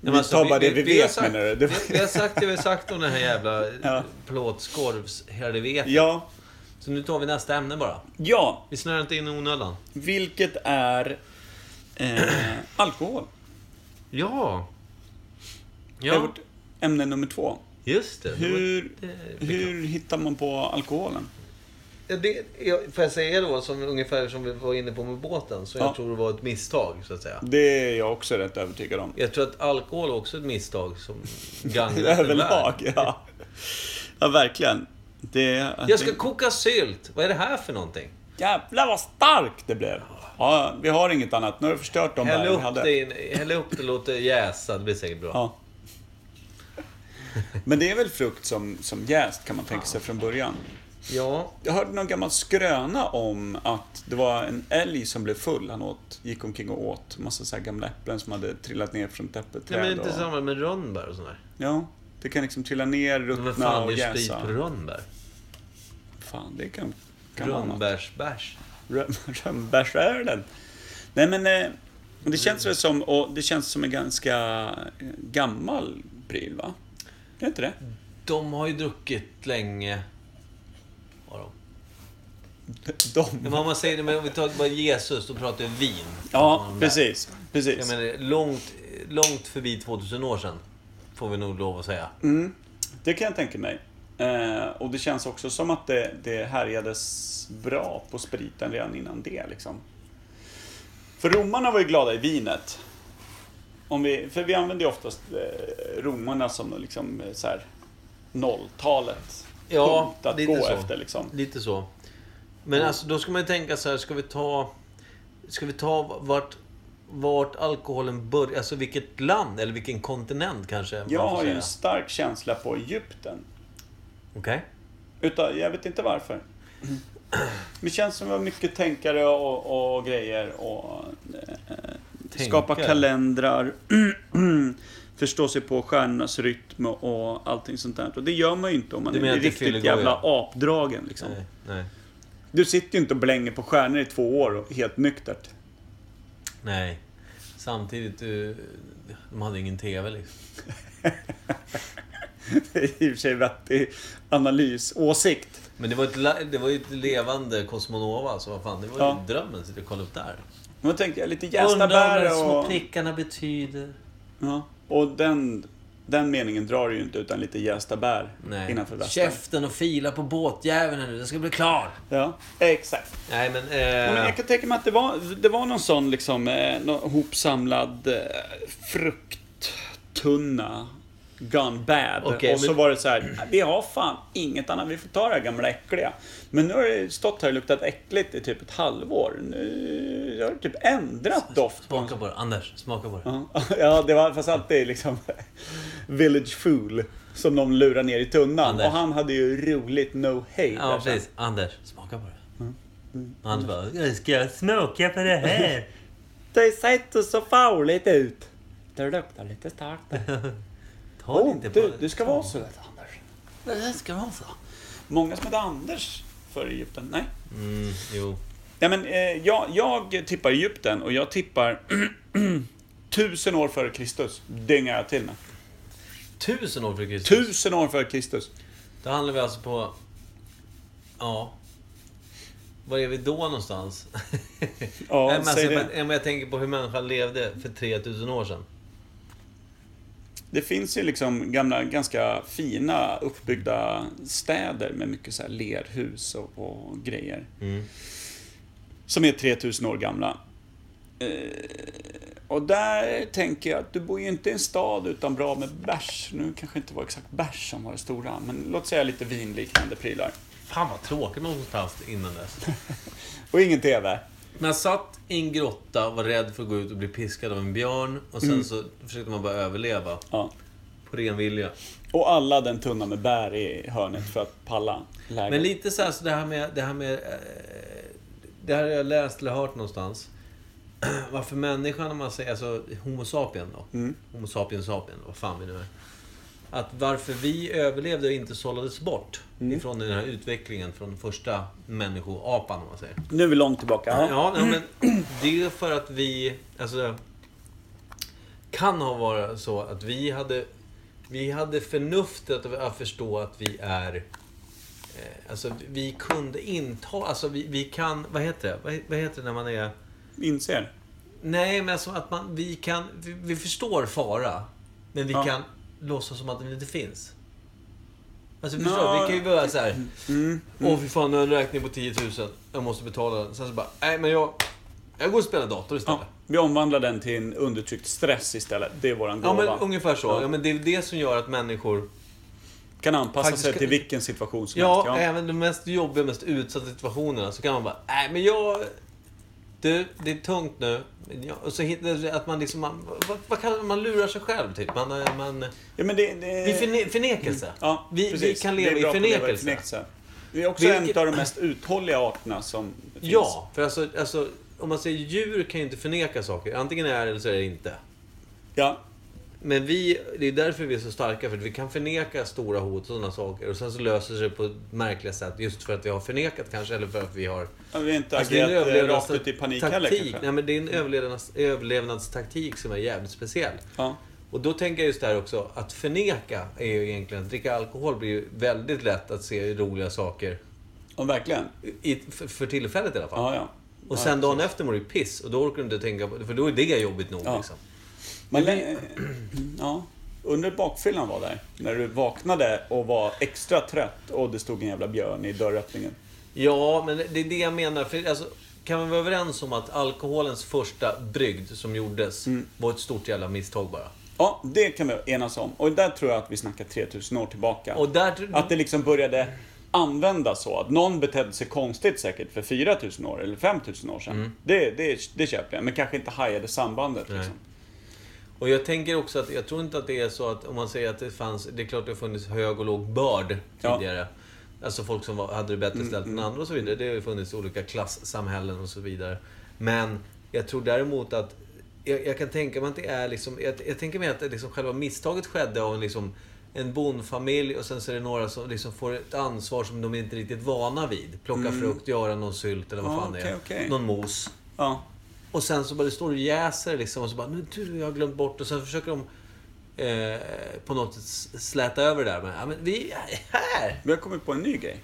Vi tar bara det vi vet, har sagt, menar du? Det- Vi, vi har sagt det vi har sagt om den här jävla Ja. plåtskorvshelvetet. Ja. Så nu tar vi nästa ämne bara. Ja. Vi snöar inte in i onödan. Vilket är eh, alkohol. Ja. Det är Ja. vårt ämne nummer två. Just det. Hur, det var- hur hittar man på alkoholen? Ja, det, jag, får jag säga då, som, ungefär som vi var inne på med båten, så Ja. jag tror det var ett misstag, så att säga. Det är jag också rätt övertygad om. Jag tror att alkohol också är ett misstag som gagnar Överlag, ja. Ja, verkligen. Det, Jag ska koka sylt! Vad är det här för någonting? Jävlar vad starkt det blev! Ja, vi har inget annat. Nu har du förstört de Häll bär vi upp, hade. det in, häll upp det, låt det jäsa, det blir säkert bra. Ja. Men det är väl frukt som, som jäst kan man tänka sig från början. Ja, Jag hörde någon gammal skröna om att det var en älg som blev full. Han åt, gick omkring och åt massa så här gamla äpplen som hade trillat ner från ett Nej, äppelträd. men inte och, samma med rönnbär och sånt där. Ja, det kan liksom trilla ner, Men vad ruttna fan, och det är sprit jäsa. på rönnbär. Fan, det kan, kan. Rönnbärsbärs. Rö- Rönnbärsölen. Nej men, eh, det känns väl som, och det känns som en ganska eh, gammal pryl va? Är inte det? De har ju druckit länge. Har de. De. Men om man säger, men om vi tar bara Jesus, då pratar vi vin. Ja, där. precis. Jag Precis. menar, långt, långt förbi 2000 år sedan. Får vi nog lov att säga. Mm, det kan jag tänka mig. Eh, och det känns också som att det, det härjades bra på spriten redan innan det. Liksom. För romarna var ju glada i vinet. Om vi, för vi använder ju oftast eh, romarna som liksom, eh, så här, nolltalet. Ja, punkt att gå så. efter. Liksom. Lite så. Men alltså, då ska man ju tänka så här, ska vi ta... Ska vi ta vart, vart alkoholen börjar? Alltså vilket land, eller vilken kontinent kanske? Jag har ju en stark känsla på Egypten. Okej. Utan, jag vet inte varför. Det känns som att det var mycket tänkare och, och grejer och eh, skapa Tänkare? kalendrar, förstå sig på stjärnornas rytm och allting sånt där. Och det gör man ju inte om man Du är riktigt jävla apdragen. Liksom. Nej, nej. Du sitter ju inte och blänger på stjärnor i två år och helt nyktert. Nej. Samtidigt, eh, de hade ingen TV liksom. Det är i och för sig vettig analys, åsikt. Men det var, ett, la- det var ju ett levande Cosmonova, så vad fan, det var Ja. ju drömmen att kolla upp där. Då tänkte jag lite jästa bär och... prickarna betyder. Ja, och den, den meningen drar du ju inte utan lite jästa bär Nej. innanför västen. Käften och fila på båtjäveln nu, den ska bli klar. Ja, exakt. Nej men... Eh, Ja, men jag kan tänka mig att det var, det var någon sån liksom, eh, någon hopsamlad eh, frukttunna gone bad. Okej, och så men- var det så här, vi har fan inget annat, vi får ta det här gamla äckliga. Men nu har det stått här och luktat äckligt i typ ett halvår. Nu har det typ ändrat doft Smaka på det. Anders, smaka på det. Ja, Ja, det var fast alltid liksom Village Fool som de lurar ner i tunnan. Anders. Och han hade ju roligt no hate. Ja, precis. Anders, smaka på det. Anders bara, ska jag smaka på det här? Det ser inte så farligt ut. Det luktar lite starkt. Ta Oh, inte på du, det. du ska vara så vet Anders. Det ska vara så. Många som hette Anders för Egypten. Nej. Mm, jo. Ja, men, eh, jag, jag tippar Egypten och jag tippar tusen år före Kristus. Dyngar jag till med. Tusen år för Kristus. Tusen år före Kristus. Då handlar vi alltså på... Ja. Var är vi då någonstans? Ja, Nej, men säg alltså, men jag tänker på hur människan levde för 3000 år sedan. Det finns ju liksom gamla, ganska fina uppbyggda städer med mycket så här lerhus och, och grejer. Mm. Som är 3000 år gamla. Eh, och där tänker jag att du bor ju inte i en stad utan bra med bärs. Nu kanske inte var exakt bärs som var det stora, men låt säga lite vinliknande prylar. Fan vad tråkigt haft innan dess. Och ingen TV. Man satt i en grotta, var rädd för att gå ut och bli piskad av en björn. Och sen så försökte man bara överleva. Ja. På ren vilja. Och alla den tunna med bär i hörnet för att palla läget. Men lite så här, så det här med... Det här med... eh, Det här har jag läst eller hört någonstans. Varför människan, om man säger alltså Homo sapien då. Mm. Homo sapien sapien, vad fan vi nu är. Att varför vi överlevde och inte sållades bort Mm. ifrån den här utvecklingen från första människoapan, om man säger. Nu är vi långt tillbaka. Ja, Ja. men det är för att vi... Alltså... Kan ha varit så att vi hade... Vi hade förnuftet att förstå att vi är... Eh, alltså, vi kunde inta... Alltså, vi, vi kan... Vad heter det? Vad, vad heter det när man är... Inser. Nej, men alltså att man... Vi kan... Vi, vi förstår fara. Men vi Ja. kan låtsas som att den inte finns. Alltså förstår du? Vi kan ju börja så här. Mm. Åh fy fan, nu har en räkning på 10 000. Jag måste betala den. Sen så bara, nej men jag... Jag går och spelar dator istället. Ja, vi omvandlar den till en undertryckt stress istället. Det är våran Ja, gåva. men ungefär så. Ja. Ja. men det är det som gör att människor... Kan anpassa sig kan- till vilken situation som Ja, helst. även de mest jobbiga, mest utsatta situationerna så kan man bara, nej men jag... Du, det är tungt nu. Ja, och så hittar att man liksom, man, vad, vad kallar man, lurar sig själv typ. Man, eh, man, Ja, men det, det... vi förne, förnekelse. Ja, vi, vi kan Det leva i att leva förnekelse. Vi är också Vilket- en av de mest uthålliga arterna som finns. Ja, för alltså, alltså, om man säger djur kan ju inte förneka saker. Antingen är det eller så är det inte. Ja, Men vi, det är därför vi är så starka, för att vi kan förneka stora hot och sådana saker. Och sen så löser det sig på ett märkliga sätt, just för att vi har förnekat kanske, eller för att vi har... Ja, vi har inte Alltså, det agerat eh, rakt ut i panik heller taktik. kanske. Nej, men det är en överlevnads, överlevnadstaktik som är jävligt speciell. Ja. Och då tänker jag just där också, att förneka är ju egentligen... Att dricka alkohol blir ju väldigt lätt att se roliga saker. ja, verkligen. I, för, för tillfället i alla fall. Ja, ja. Och Ja, sen dagen precis. efter mår du piss och då orkar du inte tänka på det, för då är det jobbigt nog. Ja. Liksom. Men, ja, under bakfyllan var där, när du vaknade och var extra trött och det stod en jävla björn i dörröppningen. Ja, men det är det jag menar. För alltså, kan vi vara överens om att alkoholens första brygd som gjordes Mm. var ett stort jävla misstag bara? Ja, det kan vi enas om. Och där tror jag att vi snackar 3000 år tillbaka. Och där... Att det liksom började användas så. Att någon betedde sig konstigt säkert för 4000 år eller 5000 år sedan. Det, det, det köper jag. Men kanske inte hajade sambandet. Mm. Liksom. Och jag tänker också att jag tror inte att det är så att om man säger att det fanns... Det är klart det har funnits hög och låg börd Ja. tidigare. Alltså folk som var, hade det bättre Mm, ställt än andra och så vidare. Det har ju funnits olika klassamhällen och så vidare. Men jag tror däremot att... Jag, jag kan tänka mig att det är liksom... Jag, jag tänker mig att det liksom själva misstaget skedde av en liksom en bondfamilj och sen så är det några som liksom får ett ansvar som de inte är riktigt vana vid. Plocka frukt, göra någon sylt eller vad Mm. Ja, fan det okej, är. okej. Någon mos. Ja. Och sen så bara det står och jäser liksom och så bara, nu du, jag har glömt bort. Och sen försöker de eh, på något sätt släta över det där. Men, ja, men vi är här! Vi har kommit på en ny grej.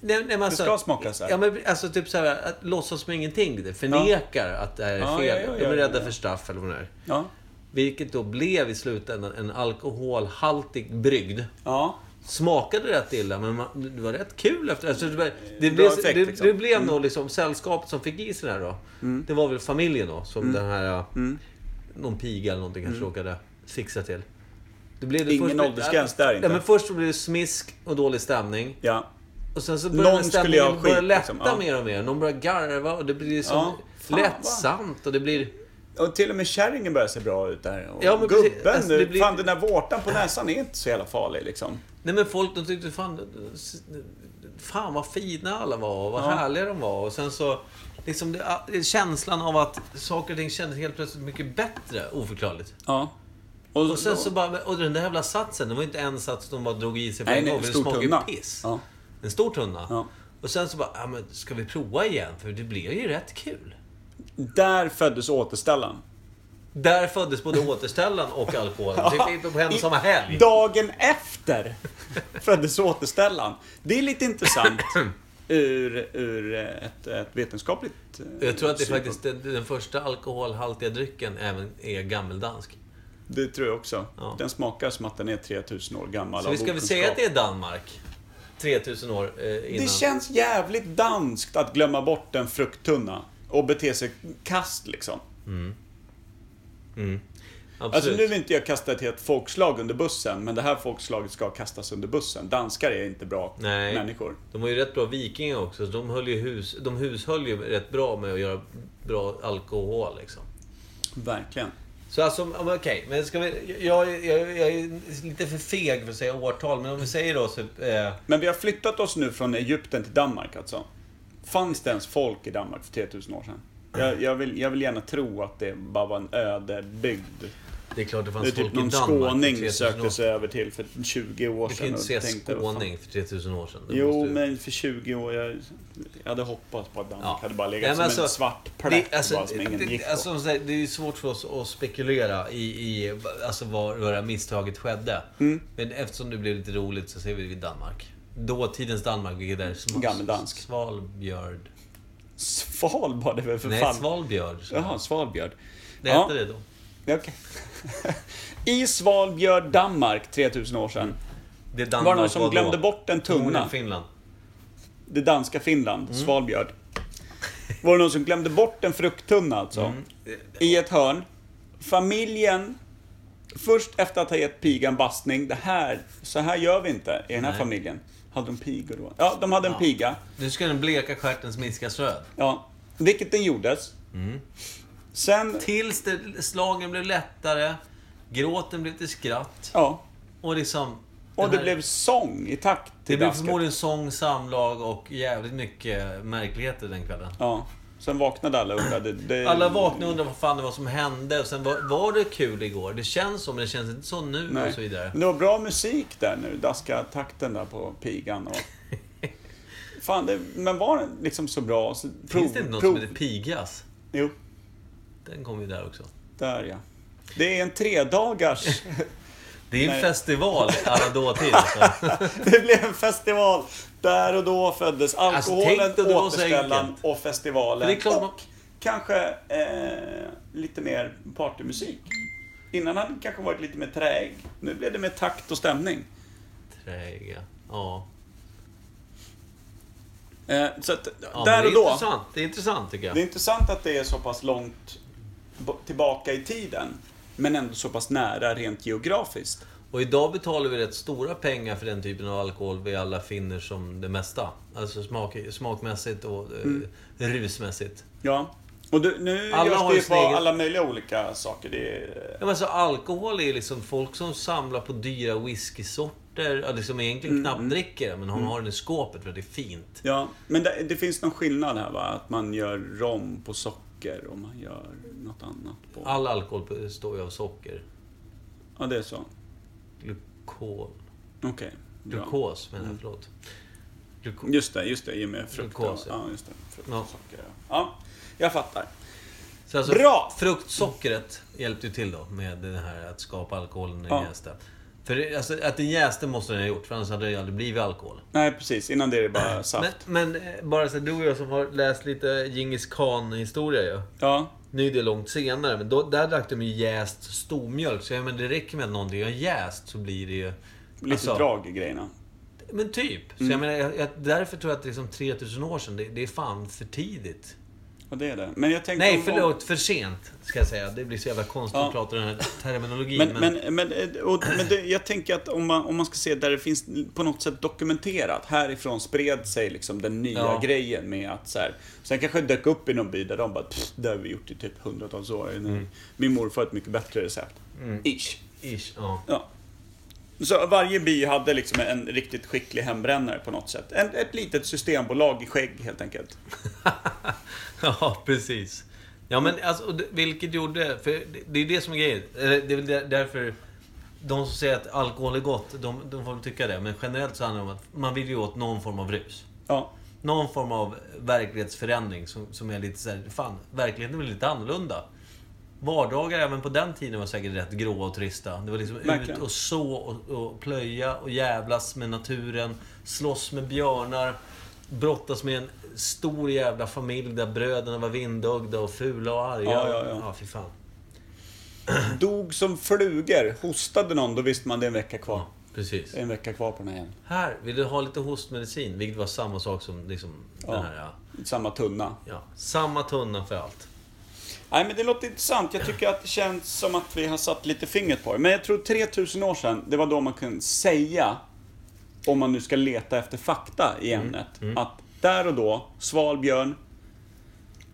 Nej, nej, men alltså, ska smaka så här. Ja, men alltså typ så här, att låtsas som ingenting. Det förnekar att det här är Ja, fel. ja, ja, de är ja, rädda ja. för straff eller vad det är. Ja. Vilket då blev i slutändan en alkoholhaltig brygd. Ja. Smakade rätt illa, men man, det var rätt kul efter alltså, det. Var, det, blev, effekt, det, liksom. det blev nog liksom sällskapet som fick i sig det här då. Det var väl familjen då, som den här... Mm. Någon piga eller någonting kanske råkade fixa till. Det blev det Ingen åldersgräns där inte. Ja, men först så blev det smisk och dålig stämning. Ja. Och sen så började Någon stämningen börja lätta liksom. Ja. mer och mer. Någon börjar garva och det blir liksom Ja, fan, lättsamt och det blir... Och till och med kärringen börjar se bra ut där. Och Ja, men gubben, precis. Alltså, det blir- fan den där vårtan på näsan är inte så jävla farlig liksom. Nej men folk de tyckte fan... Fan vad fina alla var och vad Ja. härliga de var. Och sen så... Liksom det, känslan av att saker och ting kändes helt plötsligt mycket bättre, oförklarligt. Ja. Och sen så bara, och den där jävla satsen, det var inte en sats de bara drog i sig på en gång. en för stor det smakade piss. Ja. En stor tunna. Ja. Och sen så bara, ja men ska vi prova igen? För det blev ju rätt kul. Där föddes återställaren. Där föddes både återställaren och alkoholen. Det fick på en samma helg. Dagen efter föddes återställaren. Det är lite intressant ur, ur ett, ett vetenskapligt eh, Jag tror att det är faktiskt den, första alkoholhaltiga drycken även är gammeldansk. Det tror jag också. Ja. Den smakar som att den är 3000 år gammal Så vi ska väl säga att det är Danmark? 3000 år eh, innan. Det känns jävligt danskt att glömma bort en frukttunna och bete sig kast liksom. Mm. Alltså Absolut. nu vill inte jag kasta ett helt folkslag under bussen, men det här folkslaget ska kastas under bussen. Danskar är inte bra Nej. människor. De var ju rätt bra vikingar också. så De, höll ju hus, de hushöll ju rätt bra med att göra bra alkohol liksom. Verkligen. Så alltså, okej. Men ska vi... Jag, jag, jag är lite för feg för att säga årtal, men om vi säger då så... Eh, Men vi har flyttat oss nu från Egypten till Danmark alltså. Fanns det ens folk i Danmark för 3000 år sedan? Jag, jag, vill, jag vill gärna tro att det bara var en öde bygd. det är klart det fanns Det är folk typ någon i Danmark för skåning 3000 sökte sig över till för 20 år Du kan sedan. inte säga skåning för 3000 år sedan. Det Jo, måste- men för 20 år. Jag, jag hade hoppats på att Danmark Ja. hade bara legat Nej, som alltså, en svart plätt Det, alltså, bara som ingen det, gick på. alltså, det är svårt för oss att spekulera i, i alltså, var, var misstaget skedde. Mm. Men eftersom det blev lite roligt så säger vi Danmark. Dåtidens Danmark, vilket är sm- Gammeldansk. Svalbjörd. Svalbard är väl för Nej, fan... Svalbjörd. Jaha, Svalbjörd. Det Ja. hette det då. Okej. I Svalbjörd, Danmark, 3000 år sedan. Det är Var Danmark det någon som då? glömde bort en tunna? Finland. Det danska Finland, Mm. Svalbjörd. Var det någon som glömde bort en frukttunna alltså? Mm. I ett hörn. Familjen, först efter att ha gett pigan bastning, det här, så här gör vi inte i den här Nej. familjen. Hade de pigor då? Ja, de hade en piga. Nu ska den bleka stjärten smiskas röd. Ja, vilket den gjordes. Mm. Sen, Tills det, slagen blev lättare, gråten blev till skratt. ja. Och liksom... Och den det här- blev sång i takt Det till blev dasket. förmodligen sång, samlag och jävligt mycket märkligheter den kvällen. Ja. Sen vaknade alla och undrade. Det, Alla vaknade och undrade vad fan det var som hände. Och sen var, var det kul igår? Det känns så, men det känns inte så nu Nej. och så vidare. Men det var bra musik där nu. Daska takten där på pigan och... Fan, det, men var den liksom så bra? Så, prov, Finns det inte något prov, som heter Pigas? Jo, Den kommer ju där också. där ja. Det är en tredagars... Det är en Nej. festival alla dåtid. Alltså. det blev en festival. Där och då föddes alkoholen, tänk dig det var så återställaren och festivalen. Klart man- och kanske eh, lite mer partymusik. Innan hade det kanske varit lite mer träig. Nu blev det mer takt och stämning. Träiga. Ja. Eh, så att, ja där och det är då. Intressant. Det är intressant tycker jag. Det är intressant att det är så pass långt tillbaka i tiden. Men ändå så pass nära rent geografiskt. Och idag betalar vi rätt stora pengar för den typen av alkohol vi alla finner som det mesta. Alltså smak, smakmässigt och eh, rusmässigt. Ja. Och du, nu Alla görs det ju på egen- alla möjliga olika saker. Det är, Ja, men alltså, alkohol är liksom folk som samlar på dyra whiskysorter. Ja, liksom egentligen Mm, knappt dricker det, men de har den i skåpet för att det är fint. ja, men det, det finns någon skillnad här va? Att man gör rom på socker och man gör något annat på... All alkohol består ju av socker. Ja, det är så. Glukol. Okej. bra. Glukos menar Mm. jag, förlåt. Gluko- Just det, just det. I och med frukt. Glukos, ja. ja. just det. Frukt Ja. socker. Ja. ja, jag fattar. Så alltså, Bra! Fruktsockret hjälpte ju till då med det här att skapa alkoholen den Ja. För det, alltså, att den jäste måste den ha gjort, för annars hade det ju aldrig blivit alkohol. Nej, precis. Innan det är det bara saft. Men, men eh, bara så du och jag som har läst lite Djingis khan-historia ju. Ja, Nu är det långt senare, men då, där drack de ju jäst stormjölk. Så jag menar, det räcker med att någonting har jäst så blir det ju... lite alltså, drag i grejerna. Men typ. Så Mm. jag menar, jag, därför tror jag att liksom 3000 år sedan, det, det är fan för tidigt. Och det är det. Men jag tänkte... Nej, om- förlåt. För sent, ska jag säga. Det blir så jävla konstigt Ja. att prata den här terminologin. Men, men, men, eh, och, men det, jag tänker att om man, om man ska se där det finns på något sätt dokumenterat. Härifrån spred sig liksom den nya Ja. grejen med att så här, Sen kanske det dök upp i någon by där de bara "Pff, det har vi gjort i typ hundratals år. Mm. Min morfar har ett mycket bättre recept. Ish. Ish, ja. Ja. Så varje by hade liksom en riktigt skicklig hembrännare på något sätt. En, ett litet systembolag i skägg helt enkelt. ja, precis. Ja, men alltså, vilket gjorde... För det, är det som är grejen. Det är väl där- därför... De som säger att alkohol är gott, de, de får tycka det. Men generellt så handlar det om att man vill ju åt någon form av rus. Ja. Någon form av verklighetsförändring som, som är lite såhär, fan, verkligheten är lite annorlunda. Vardagar även på den tiden var säkert rätt gråa och trista. Det var liksom Verkligen. ut och så och, och plöja och jävlas med naturen. Slåss med björnar. Brottas med en stor jävla familj där bröderna var vindögda och fula och arga. Ja, ja, ja. ja fy fan. Dog som flugor. Hostade någon, då visste man det är en vecka kvar. Ja, precis. En vecka kvar på den här igen. Här, vill du ha lite hostmedicin? Vilket var samma sak som liksom Ja. den här... Ja. Samma tunna. Ja, samma tunna för allt. Nej, men det låter intressant. Jag tycker att det känns som att vi har satt lite fingret på det. Men jag tror 3000 år sedan, det var då man kunde säga, om man nu ska leta efter fakta i Mm. ämnet, att där och då, Svalbjörn,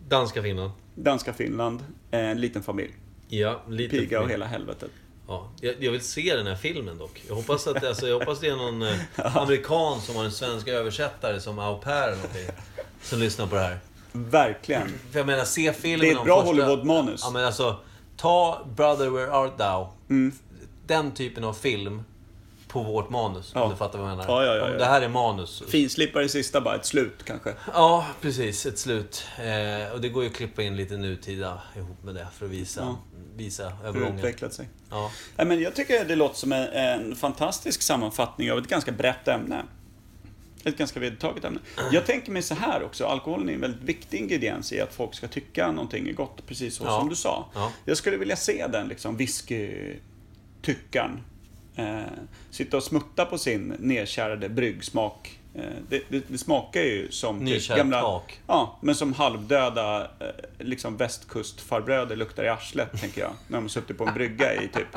Danska Finland. danska Finland, en liten familj. Ja, lite Piga och för- hela helvetet. Ja, jag, jag vill se den här filmen dock. Jag hoppas att alltså, jag hoppas det är någon eh, amerikan som har en svensk översättare som au pair eller någonting. Som lyssnar på det här. Verkligen. För jag menar, se filmen Det är ett bra första- Hollywood-manus. Ja men alltså, ta Brother Where Art Thou. Mm. Den typen av film på vårt manus. Ja. Om du fattar vad jag menar. Ja, ja, ja, ja. det här är manus. Finslipar i sista, bara ett slut kanske. Ja, precis. Ett slut. Eh, och det går ju att klippa in lite nutida ihop med det för att visa, Ja. visa Hur det övergången. utvecklat sig. Ja. Men jag tycker det låter som en, en fantastisk sammanfattning av ett ganska brett ämne. Ett ganska vedertaget ämne. Jag tänker mig så här också, alkoholen är en väldigt viktig ingrediens i att folk ska tycka någonting är gott, precis så Ja. som du sa. Ja. Jag skulle vilja se den liksom whisky-tyckaren eh, sitta och smutta på sin nedkärade bryggsmak. Eh, det, det, det smakar ju som typ Nykärt tak. Ja, men som halvdöda eh, liksom västkustfarbröder luktar i arslet, tänker jag. När de har suttit på en brygga i typ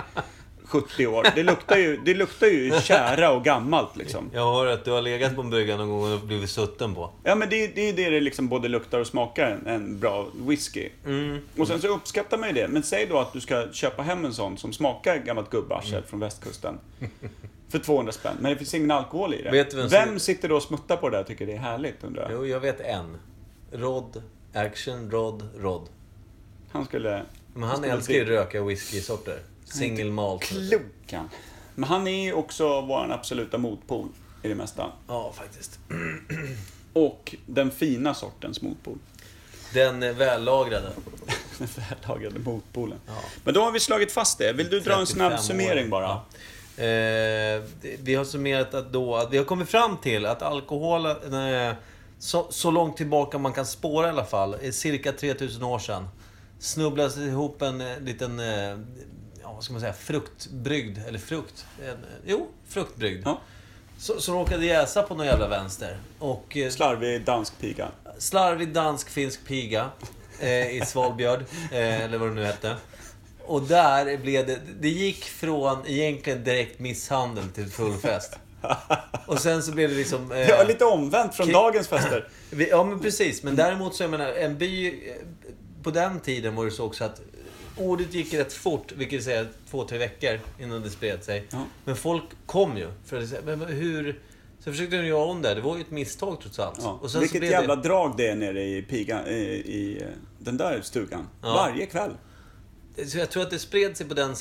70 år. Det luktar ju, det luktar ju kära och gammalt liksom. Jag hör att du har legat på en brygga någon gång och blivit sutten på. Ja, men det, det är det det liksom både luktar och smakar en, en bra whisky. Mm. Och sen så uppskattar man ju det. Men säg då att du ska köpa hem en sån som smakar gammalt gubbarsel Mm. från västkusten. För 200 spänn. Men det finns ingen alkohol i det. Vet vem vem som- sitter då och smuttar på det där och tycker det är härligt undrar jag? Jo, jag vet en. Rod, Action, Rod, Rod. Han skulle... Men han skulle älskar ju röka whiskysorter. Single malt. Klok han. Men han är ju också vår absoluta motpol i det mesta. Ja, faktiskt. Och den fina sortens motpol. Den vällagrade. Den vällagade motpolen. Ja. Men då har vi slagit fast det. Vill du dra en 35 snabb år. summering bara? Ja. Eh, vi har summerat att då att vi har kommit fram till att alkohol, eh, så, så långt tillbaka man kan spåra i alla fall, är cirka 3000 år sedan. Snubblades ihop en eh, liten, eh, ja vad ska man säga, fruktbrygd, eller frukt, en, jo, fruktbrygd. Ja. Så, som råkade jäsa på någon jävla vänster. Och eh, Slarvig dansk piga. slarvig dansk-finsk piga eh, i Svalbjörd, eh, eller vad det nu hette. Och där blev det, det gick från egentligen direkt misshandel till full fest. Och sen så blev det liksom... eh, Ja, lite omvänt från dagens fester. Ja, men precis. Men däremot så, jag menar, en by... eh, På den tiden var det så också att ordet gick rätt fort, vilket säger två, tre veckor innan det spred sig. Ja. Men folk kom ju. För att säga, men hur... Så försökte de göra om det. Det var ju ett misstag trots allt. Ja. Och sen så Vilket jävla det... drag det är nere i, piga, i, i den där stugan. Ja. Varje kväll. Så jag tror att det spred sig på, den,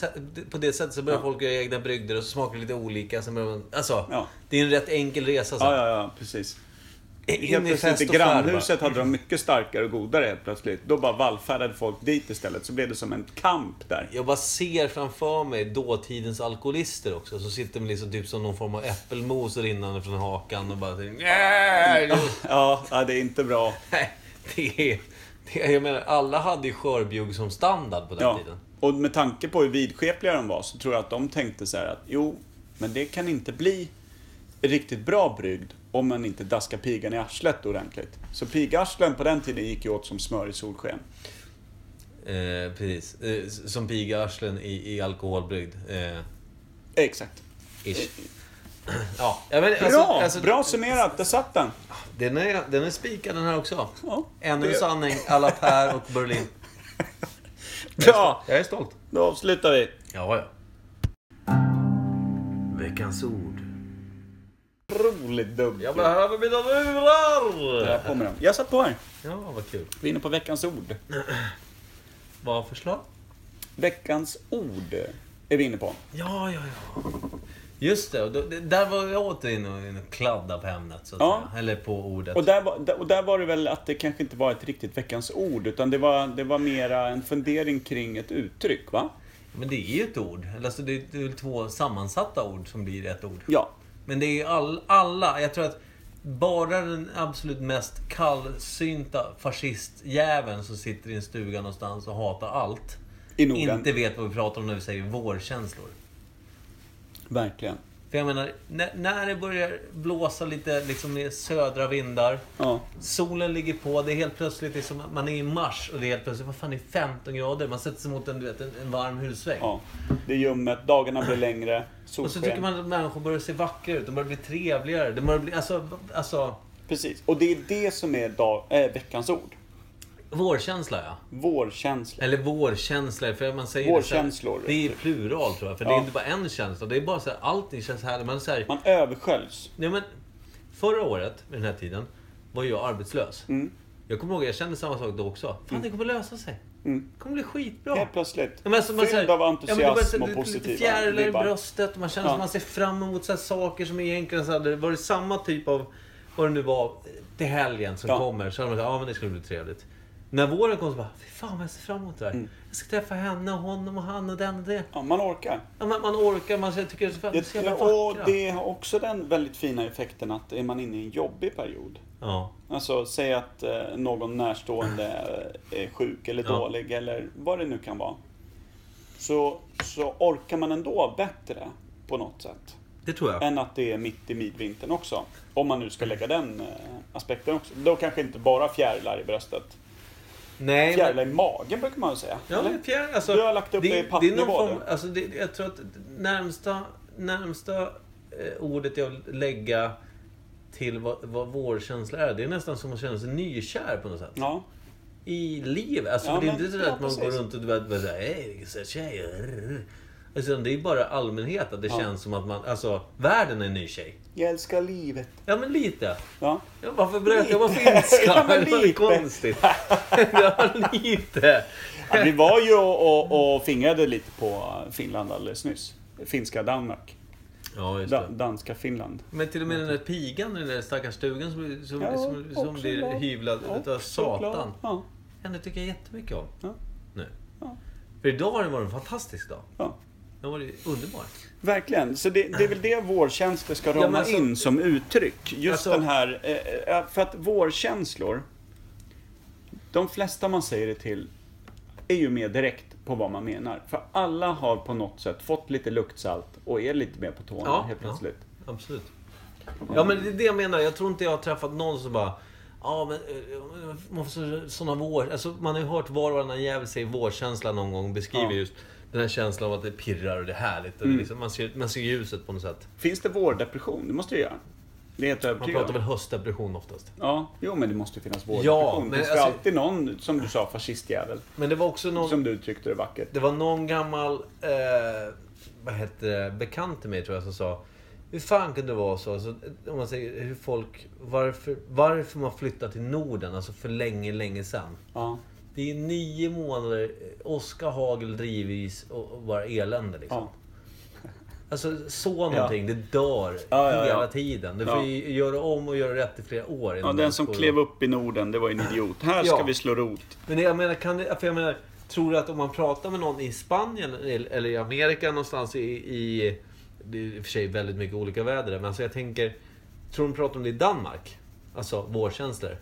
på det sättet. Så började Ja. folk göra egna brygder och så smakade det lite olika. Sen började man, alltså, det är en rätt enkel resa sen. Ja, ja, ja, precis. In Helt i fest och grannhuset hade de mycket starkare och godare helt plötsligt. Då bara vallfärdade folk dit istället. Så blev det som en kamp där. Jag bara ser framför mig dåtidens alkoholister också. Så sitter de liksom typ som någon form av äppelmos rinnande från hakan och bara... Nej, Ja, ja, det är inte bra. det är... Det jag menar, alla hade ju skörbjugg som standard på den Ja. tiden. Och med tanke på hur vidskepliga de var så tror jag att de tänkte så här att jo, men det kan inte bli riktigt bra brygd om man inte daskar pigan i arslet ordentligt. Så pigarslen på den tiden gick ju åt som smör i solsken. Eh, precis. Eh, som pigarslen i, i alkoholbrygd. Eh, Exakt. ish. Ja, jag vet, Bra! alltså, alltså, bra summerat, där satt den. Den är, den är spikad den här också. Ja, Ännu en sanning alla Per och Berlin. Bra! Jag är stolt. Då avslutar vi. Ja, ja. Veckans ord. Roligt dubb. Jag behöver mina lurar! Där kommer de. Jag satt på här. Ja, vad kul. Vi är inne på veckans ord. Vad förslag? Veckans ord är vi inne på. Ja, ja, ja. Just det, och då, det- där var jag åter inne och, inne och kladda på ämnet, så att Ja. säga. Eller på ordet. Och där, var, där- och där var det väl att det kanske inte var ett riktigt veckans ord, utan det var, det var mera en fundering kring ett uttryck, va? Men det är ju ett ord. Eller Alltså, det är det är väl två sammansatta ord som blir ett ord. Ja. Men det är all, alla, jag tror att bara den absolut mest kallsynta fascistjäveln som sitter i en stuga någonstans och hatar allt. Inte vet vad vi pratar om när vi säger vårkänslor. Verkligen. För jag menar, när, när det börjar blåsa lite liksom med södra vindar. Ja. Solen ligger på, det är helt plötsligt liksom, man är i mars och det är helt plötsligt, vad fan det är 15 grader? Man sätter sig mot en, du vet, en, en varm husvägg. ja. Det är ljummet, dagarna blir längre, Och så solsken. tycker man att människor börjar se vackra ut, de börjar bli trevligare. De börjar bli, alltså, alltså Precis. Och det är det som är dag, äh, veckans ord. Vårkänsla ja. Vårkänsla. Eller vårkänslor, för man säger Vårkänslor. Det, så här, det är plural tror jag, för det Ja. är inte bara en känsla. Det är bara så här, allting känns härligt. Man säger, Man översköljs. nej men, förra året, vid den här tiden, var jag arbetslös. Mm. Jag kommer ihåg, jag kände samma sak då också. Fan, det kommer lösa sig. Mm. Det kommer bli skitbra. Helt plötsligt. Ja, men alltså, Fylld säger- av Ja, men det entusiasm och positiva fjärilar i bröstet och man känner Ja. som man ser fram emot så här saker som egentligen så hade det varit samma typ av, vad det nu var, till helgen som Ja. kommer. Så hade man sagt, ja men det skulle bli trevligt. När våren kom så bara, fy fan vad jag ser fram emot det här. Mm. Jag ska träffa henne och honom och han och den och det. Ja, man orkar. Ja, man, man orkar, man tycker det är så, jävla och det har också den väldigt fina effekten att är man inne i en jobbig period. Ja. Alltså, säg att eh, någon närstående är sjuk eller Ja. dålig eller vad det nu kan vara. Så, så orkar man ändå bättre på något sätt. Det tror jag. Än att det är mitt i midvintern också. Om man nu ska lägga den eh, aspekten också. Då kanske inte bara fjärilar i bröstet. Nej, Fjärilar i magen brukar man väl säga? Ja, eller? men fjär, alltså, Du har lagt upp det i det är pappnivå, alltså det, Jag tror att närmsta, närmsta eh, ordet jag vill lägga till vad, vad vårkänsla är, det är nästan som att känna sig nykär på något sätt. Ja. I livet. Alltså, Ja, det är men- inte så ja, att man går runt och du vet, hej, så här, tjejer. Alltså, det är bara allmänhet att det Ja. känns som att man, alltså, världen är en ny tjej. Jag älskar livet. Ja, men lite. Ja. Ja, varför bröt jag på Lite. finska? Ja, men det var lite. konstigt. ja, lite. Ja, vi var ju och, och, och fingrade lite på Finland alldeles nyss. Finska Danmark. Ja, just Da, det. danska Finland. Men till och med den där pigan i den där stackars stugan som, som, Ja, som, som blir hyvlad Också glad. Satan. Ja. Henne tycker jag jättemycket om. Ja. Nu. Ja. För idag har det varit en fantastisk dag. Ja. Den var underbar. Verkligen. Så det, det är väl det vårkänslor ska rama alltså- in som uttryck. Just Alltså- den här... Eh, eh, för att vårkänslor, de flesta man säger det till, är ju mer direkt på vad man menar. För alla har på något sätt fått lite luktsalt och är lite mer på tårna Ja, helt plötsligt. Absolut. Ja, men det är det jag menar. Jag tror inte jag har träffat någon som bara... Ja, men eh, man får så, såna vår... Alltså, man har ju hört var och varannan jävel säga vårkänsla någon gång. Beskriver Ja. just den här känslan av att det pirrar och det är härligt. Och Mm. liksom, man, ser, man ser ljuset på något sätt. Finns det vårdepression? Det måste det göra. Det är helt Man pratar väl höstdepression oftast. Ja, jo men det måste ju finnas Ja, vårdepression. men det finns ju alltså- alltid någon, som du sa, fascistjävel. Men det var också någon... Som du uttryckte det vackert. Det var någon gammal, eh, vad heter det, bekant till mig tror jag som sa hur fan kunde det vara så? Alltså, om man säger hur folk, varför, varför man flyttar till Norden, alltså för länge, länge sedan. Ja, Det är nio månader, åska, hagel, drivis och, bara elände liksom. ja. Alltså så någonting, det dör Ja, ja, ja. hela tiden. Du får Ja. ju göra om och göra rätt i flera år. ja den som får- klev upp i Norden, det var en idiot. Här ska Ja. vi slå rot. Men jag menar, kan det, för jag menar, tror du att om man pratar med någon i Spanien eller i Amerika någonstans i, i... Det är i och för sig väldigt mycket olika väder men alltså jag tänker... Tror du de pratar om det i Danmark? Alltså vårkänslor.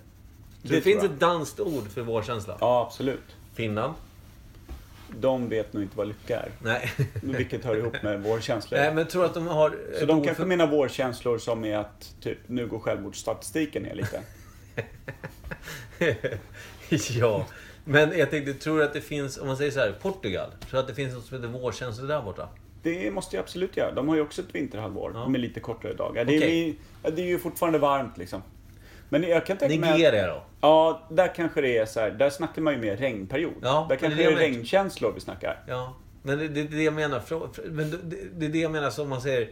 Det, finns jag. ett danskt ord för vårkänsla. Ja, absolut. Finland? De vet nog inte vad lycka är. Nej. Vilket hör ihop med vårkänslor. Nej, men tror att de har... Så de kanske för- menar vårkänslor som är att typ, nu går självmordsstatistiken ner lite. ja. Men jag tänkte, tror att det finns, om man säger så här, Portugal? Tror att det finns något som heter vårkänslor där borta? Det måste jag absolut göra. De har ju också ett vinterhalvår Ja. med lite kortare dagar. Det är, det är ju fortfarande varmt liksom. Men jag kan tänka mig att, Nigeria då? Ja, där kanske det är så här, där snackar man ju mer regnperiod. Ja, där kanske det är det regnkänslor vi snackar. Ja, men det, det, det är det jag menar. Men det, det- är det jag menar som man säger.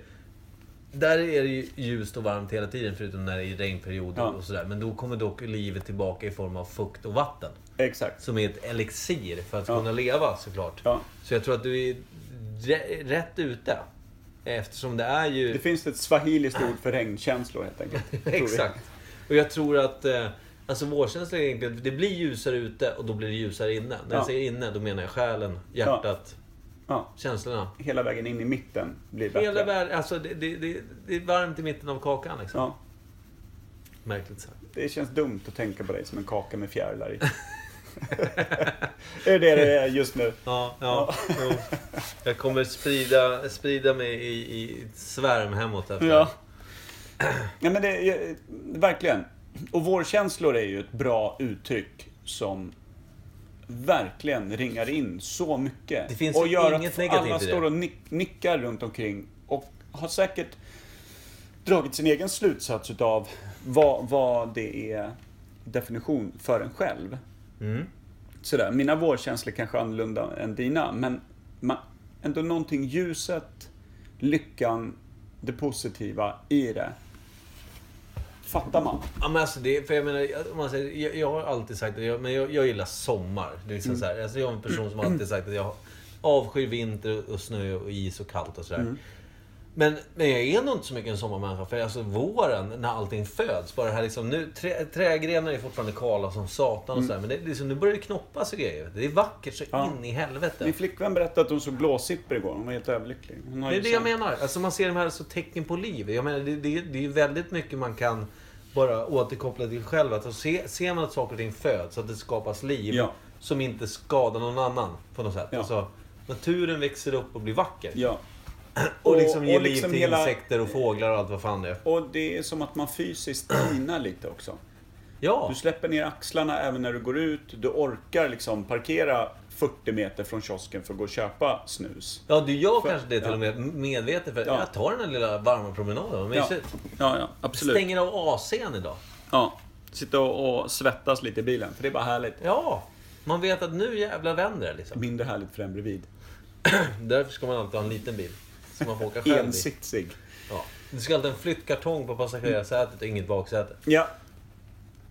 Där är det ju ljust och varmt hela tiden förutom när det är regnperioder Ja. och sådär. Men då kommer dock livet tillbaka i form av fukt och vatten. Exakt. Som är ett elixir för att Ja. kunna leva såklart. Ja. Så jag tror att du är rätt ute. Eftersom det är ju... Det finns ett swahiliskt ord för regnkänslor helt enkelt. Exakt. Och jag tror att eh, alltså vårkänsla är egentligen, det blir ljusare ute och då blir det ljusare inne. När Ja. jag säger inne, då menar jag själen, hjärtat, Ja, känslorna. hela vägen in i mitten blir bättre. Hela världen, alltså det, det, det, det är varmt i mitten av kakan liksom. Ja, Märkligt sagt. det känns dumt att tänka på dig som en kaka med fjärilar i. är det det det är just nu? Ja, ja. jo. Jag kommer sprida, sprida mig i, i ett svärm hemåt efter. Ja. ja men det, verkligen. Och vårkänslor är ju ett bra uttryck som verkligen ringar in så mycket. Det finns och gör inget att alla står och nick, nickar runt omkring och har säkert dragit sin egen slutsats utav vad, vad det är definition för en själv. Mm. Sådär, mina vårkänslor kanske är annorlunda än dina, men man, ändå någonting ljuset, lyckan, det positiva i det. Fattar man? Ja, men alltså det, för jag menar, man säger, jag, jag har alltid sagt att jag, men jag, jag gillar sommar. Det är liksom så här, alltså jag är en person som alltid sagt att jag avskyr vinter och snö och is och kallt och sådär. Men, men jag är nog inte så mycket en sommarmänniska. För alltså våren, när allting föds. Bara det här liksom, nu, trä, trädgrenar är fortfarande kala som satan och sådär. Men det, liksom, nu börjar det knoppas och grejer. Det är vackert så Ja. in i helvete. Min flickvän berättade att hon såg blåsippor igår. Hon var helt överlycklig. Det är det jag menar. Alltså man ser de här så tecken på liv. Jag menar, det, det, det är ju väldigt mycket man kan bara återkoppla till själv. Att se, ser man att saker och ting föds, att det skapas liv Ja. som inte skadar någon annan på något sätt. Ja. Alltså, naturen växer upp och blir vacker. Ja. Och liksom ge och liv liksom till hela- insekter och fåglar och allt vad fan det är. Och det är som att man fysiskt tinar lite också. Ja, Du släpper ner axlarna även när du går ut. Du orkar liksom parkera 40 meter från kiosken för att gå och köpa snus. ja du gör För- kanske det till ja. och med medvetet. För Ja. Jag tar den här lilla varma promenaden, vad Ja, mysigt. ja, ja absolut. Stänger av AC'n idag. Ja. Sitta och, och svettas lite i bilen, för det är bara härligt. Ja, man vet att nu jävlar vänder det liksom. Mindre härligt för en bredvid. Därför ska man alltid ha en liten bil. Så man får åka själv. Ensitsig. Ja. Du ska alltid ha en flyttkartong på passagerarsätet och inget baksäte. Ja,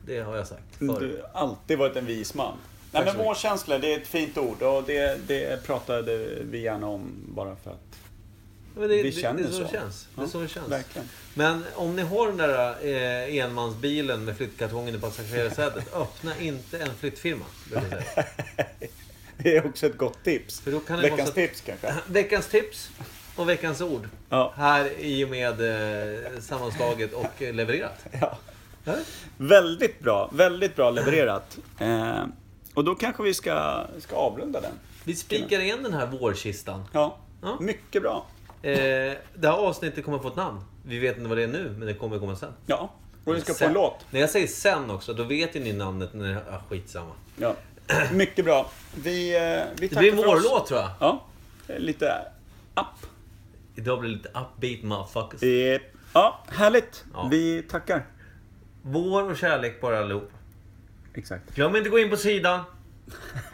Det har jag sagt förr. du har alltid varit en vis man. Nej, men vårkänsla, det är ett fint ord och det, det pratade vi gärna om bara för att Men det, vi det, känner det är så det känns. Det är så det känns. Verkligen. Men om ni har den där eh, enmansbilen med flyttkartongen i passagerarsätet, öppna inte en flyttfirma. Det är också ett gott tips. För då kan det Veckans så- tips kanske. Veckans tips och veckans ord. Ja. Här i och med eh, sammanslaget och levererat. Ja. Ja. Väldigt bra, väldigt bra levererat. Eh, och då kanske vi ska, ska avrunda den. Vi spikar igen den här vårkistan. Ja, Ja. mycket bra. Eh, det här avsnittet kommer få ett namn. Vi vet inte vad det är nu, men det kommer komma sen. Ja, och vi ska få Sen. en låt. När jag säger sen också, då vet ju ni namnet när är skitsamma. Ja. Mycket bra. Vi, eh, vi Det blir en vårlåt tror jag. Ja, lite up. Idag blir det lite upbeat motherfuckers. Eh, Ja, härligt. Ja. Vi tackar. Vår och kärlek på er allihop. Exakt. Glöm inte gå in på sidan.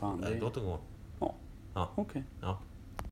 Fan, det- Låt dem gå.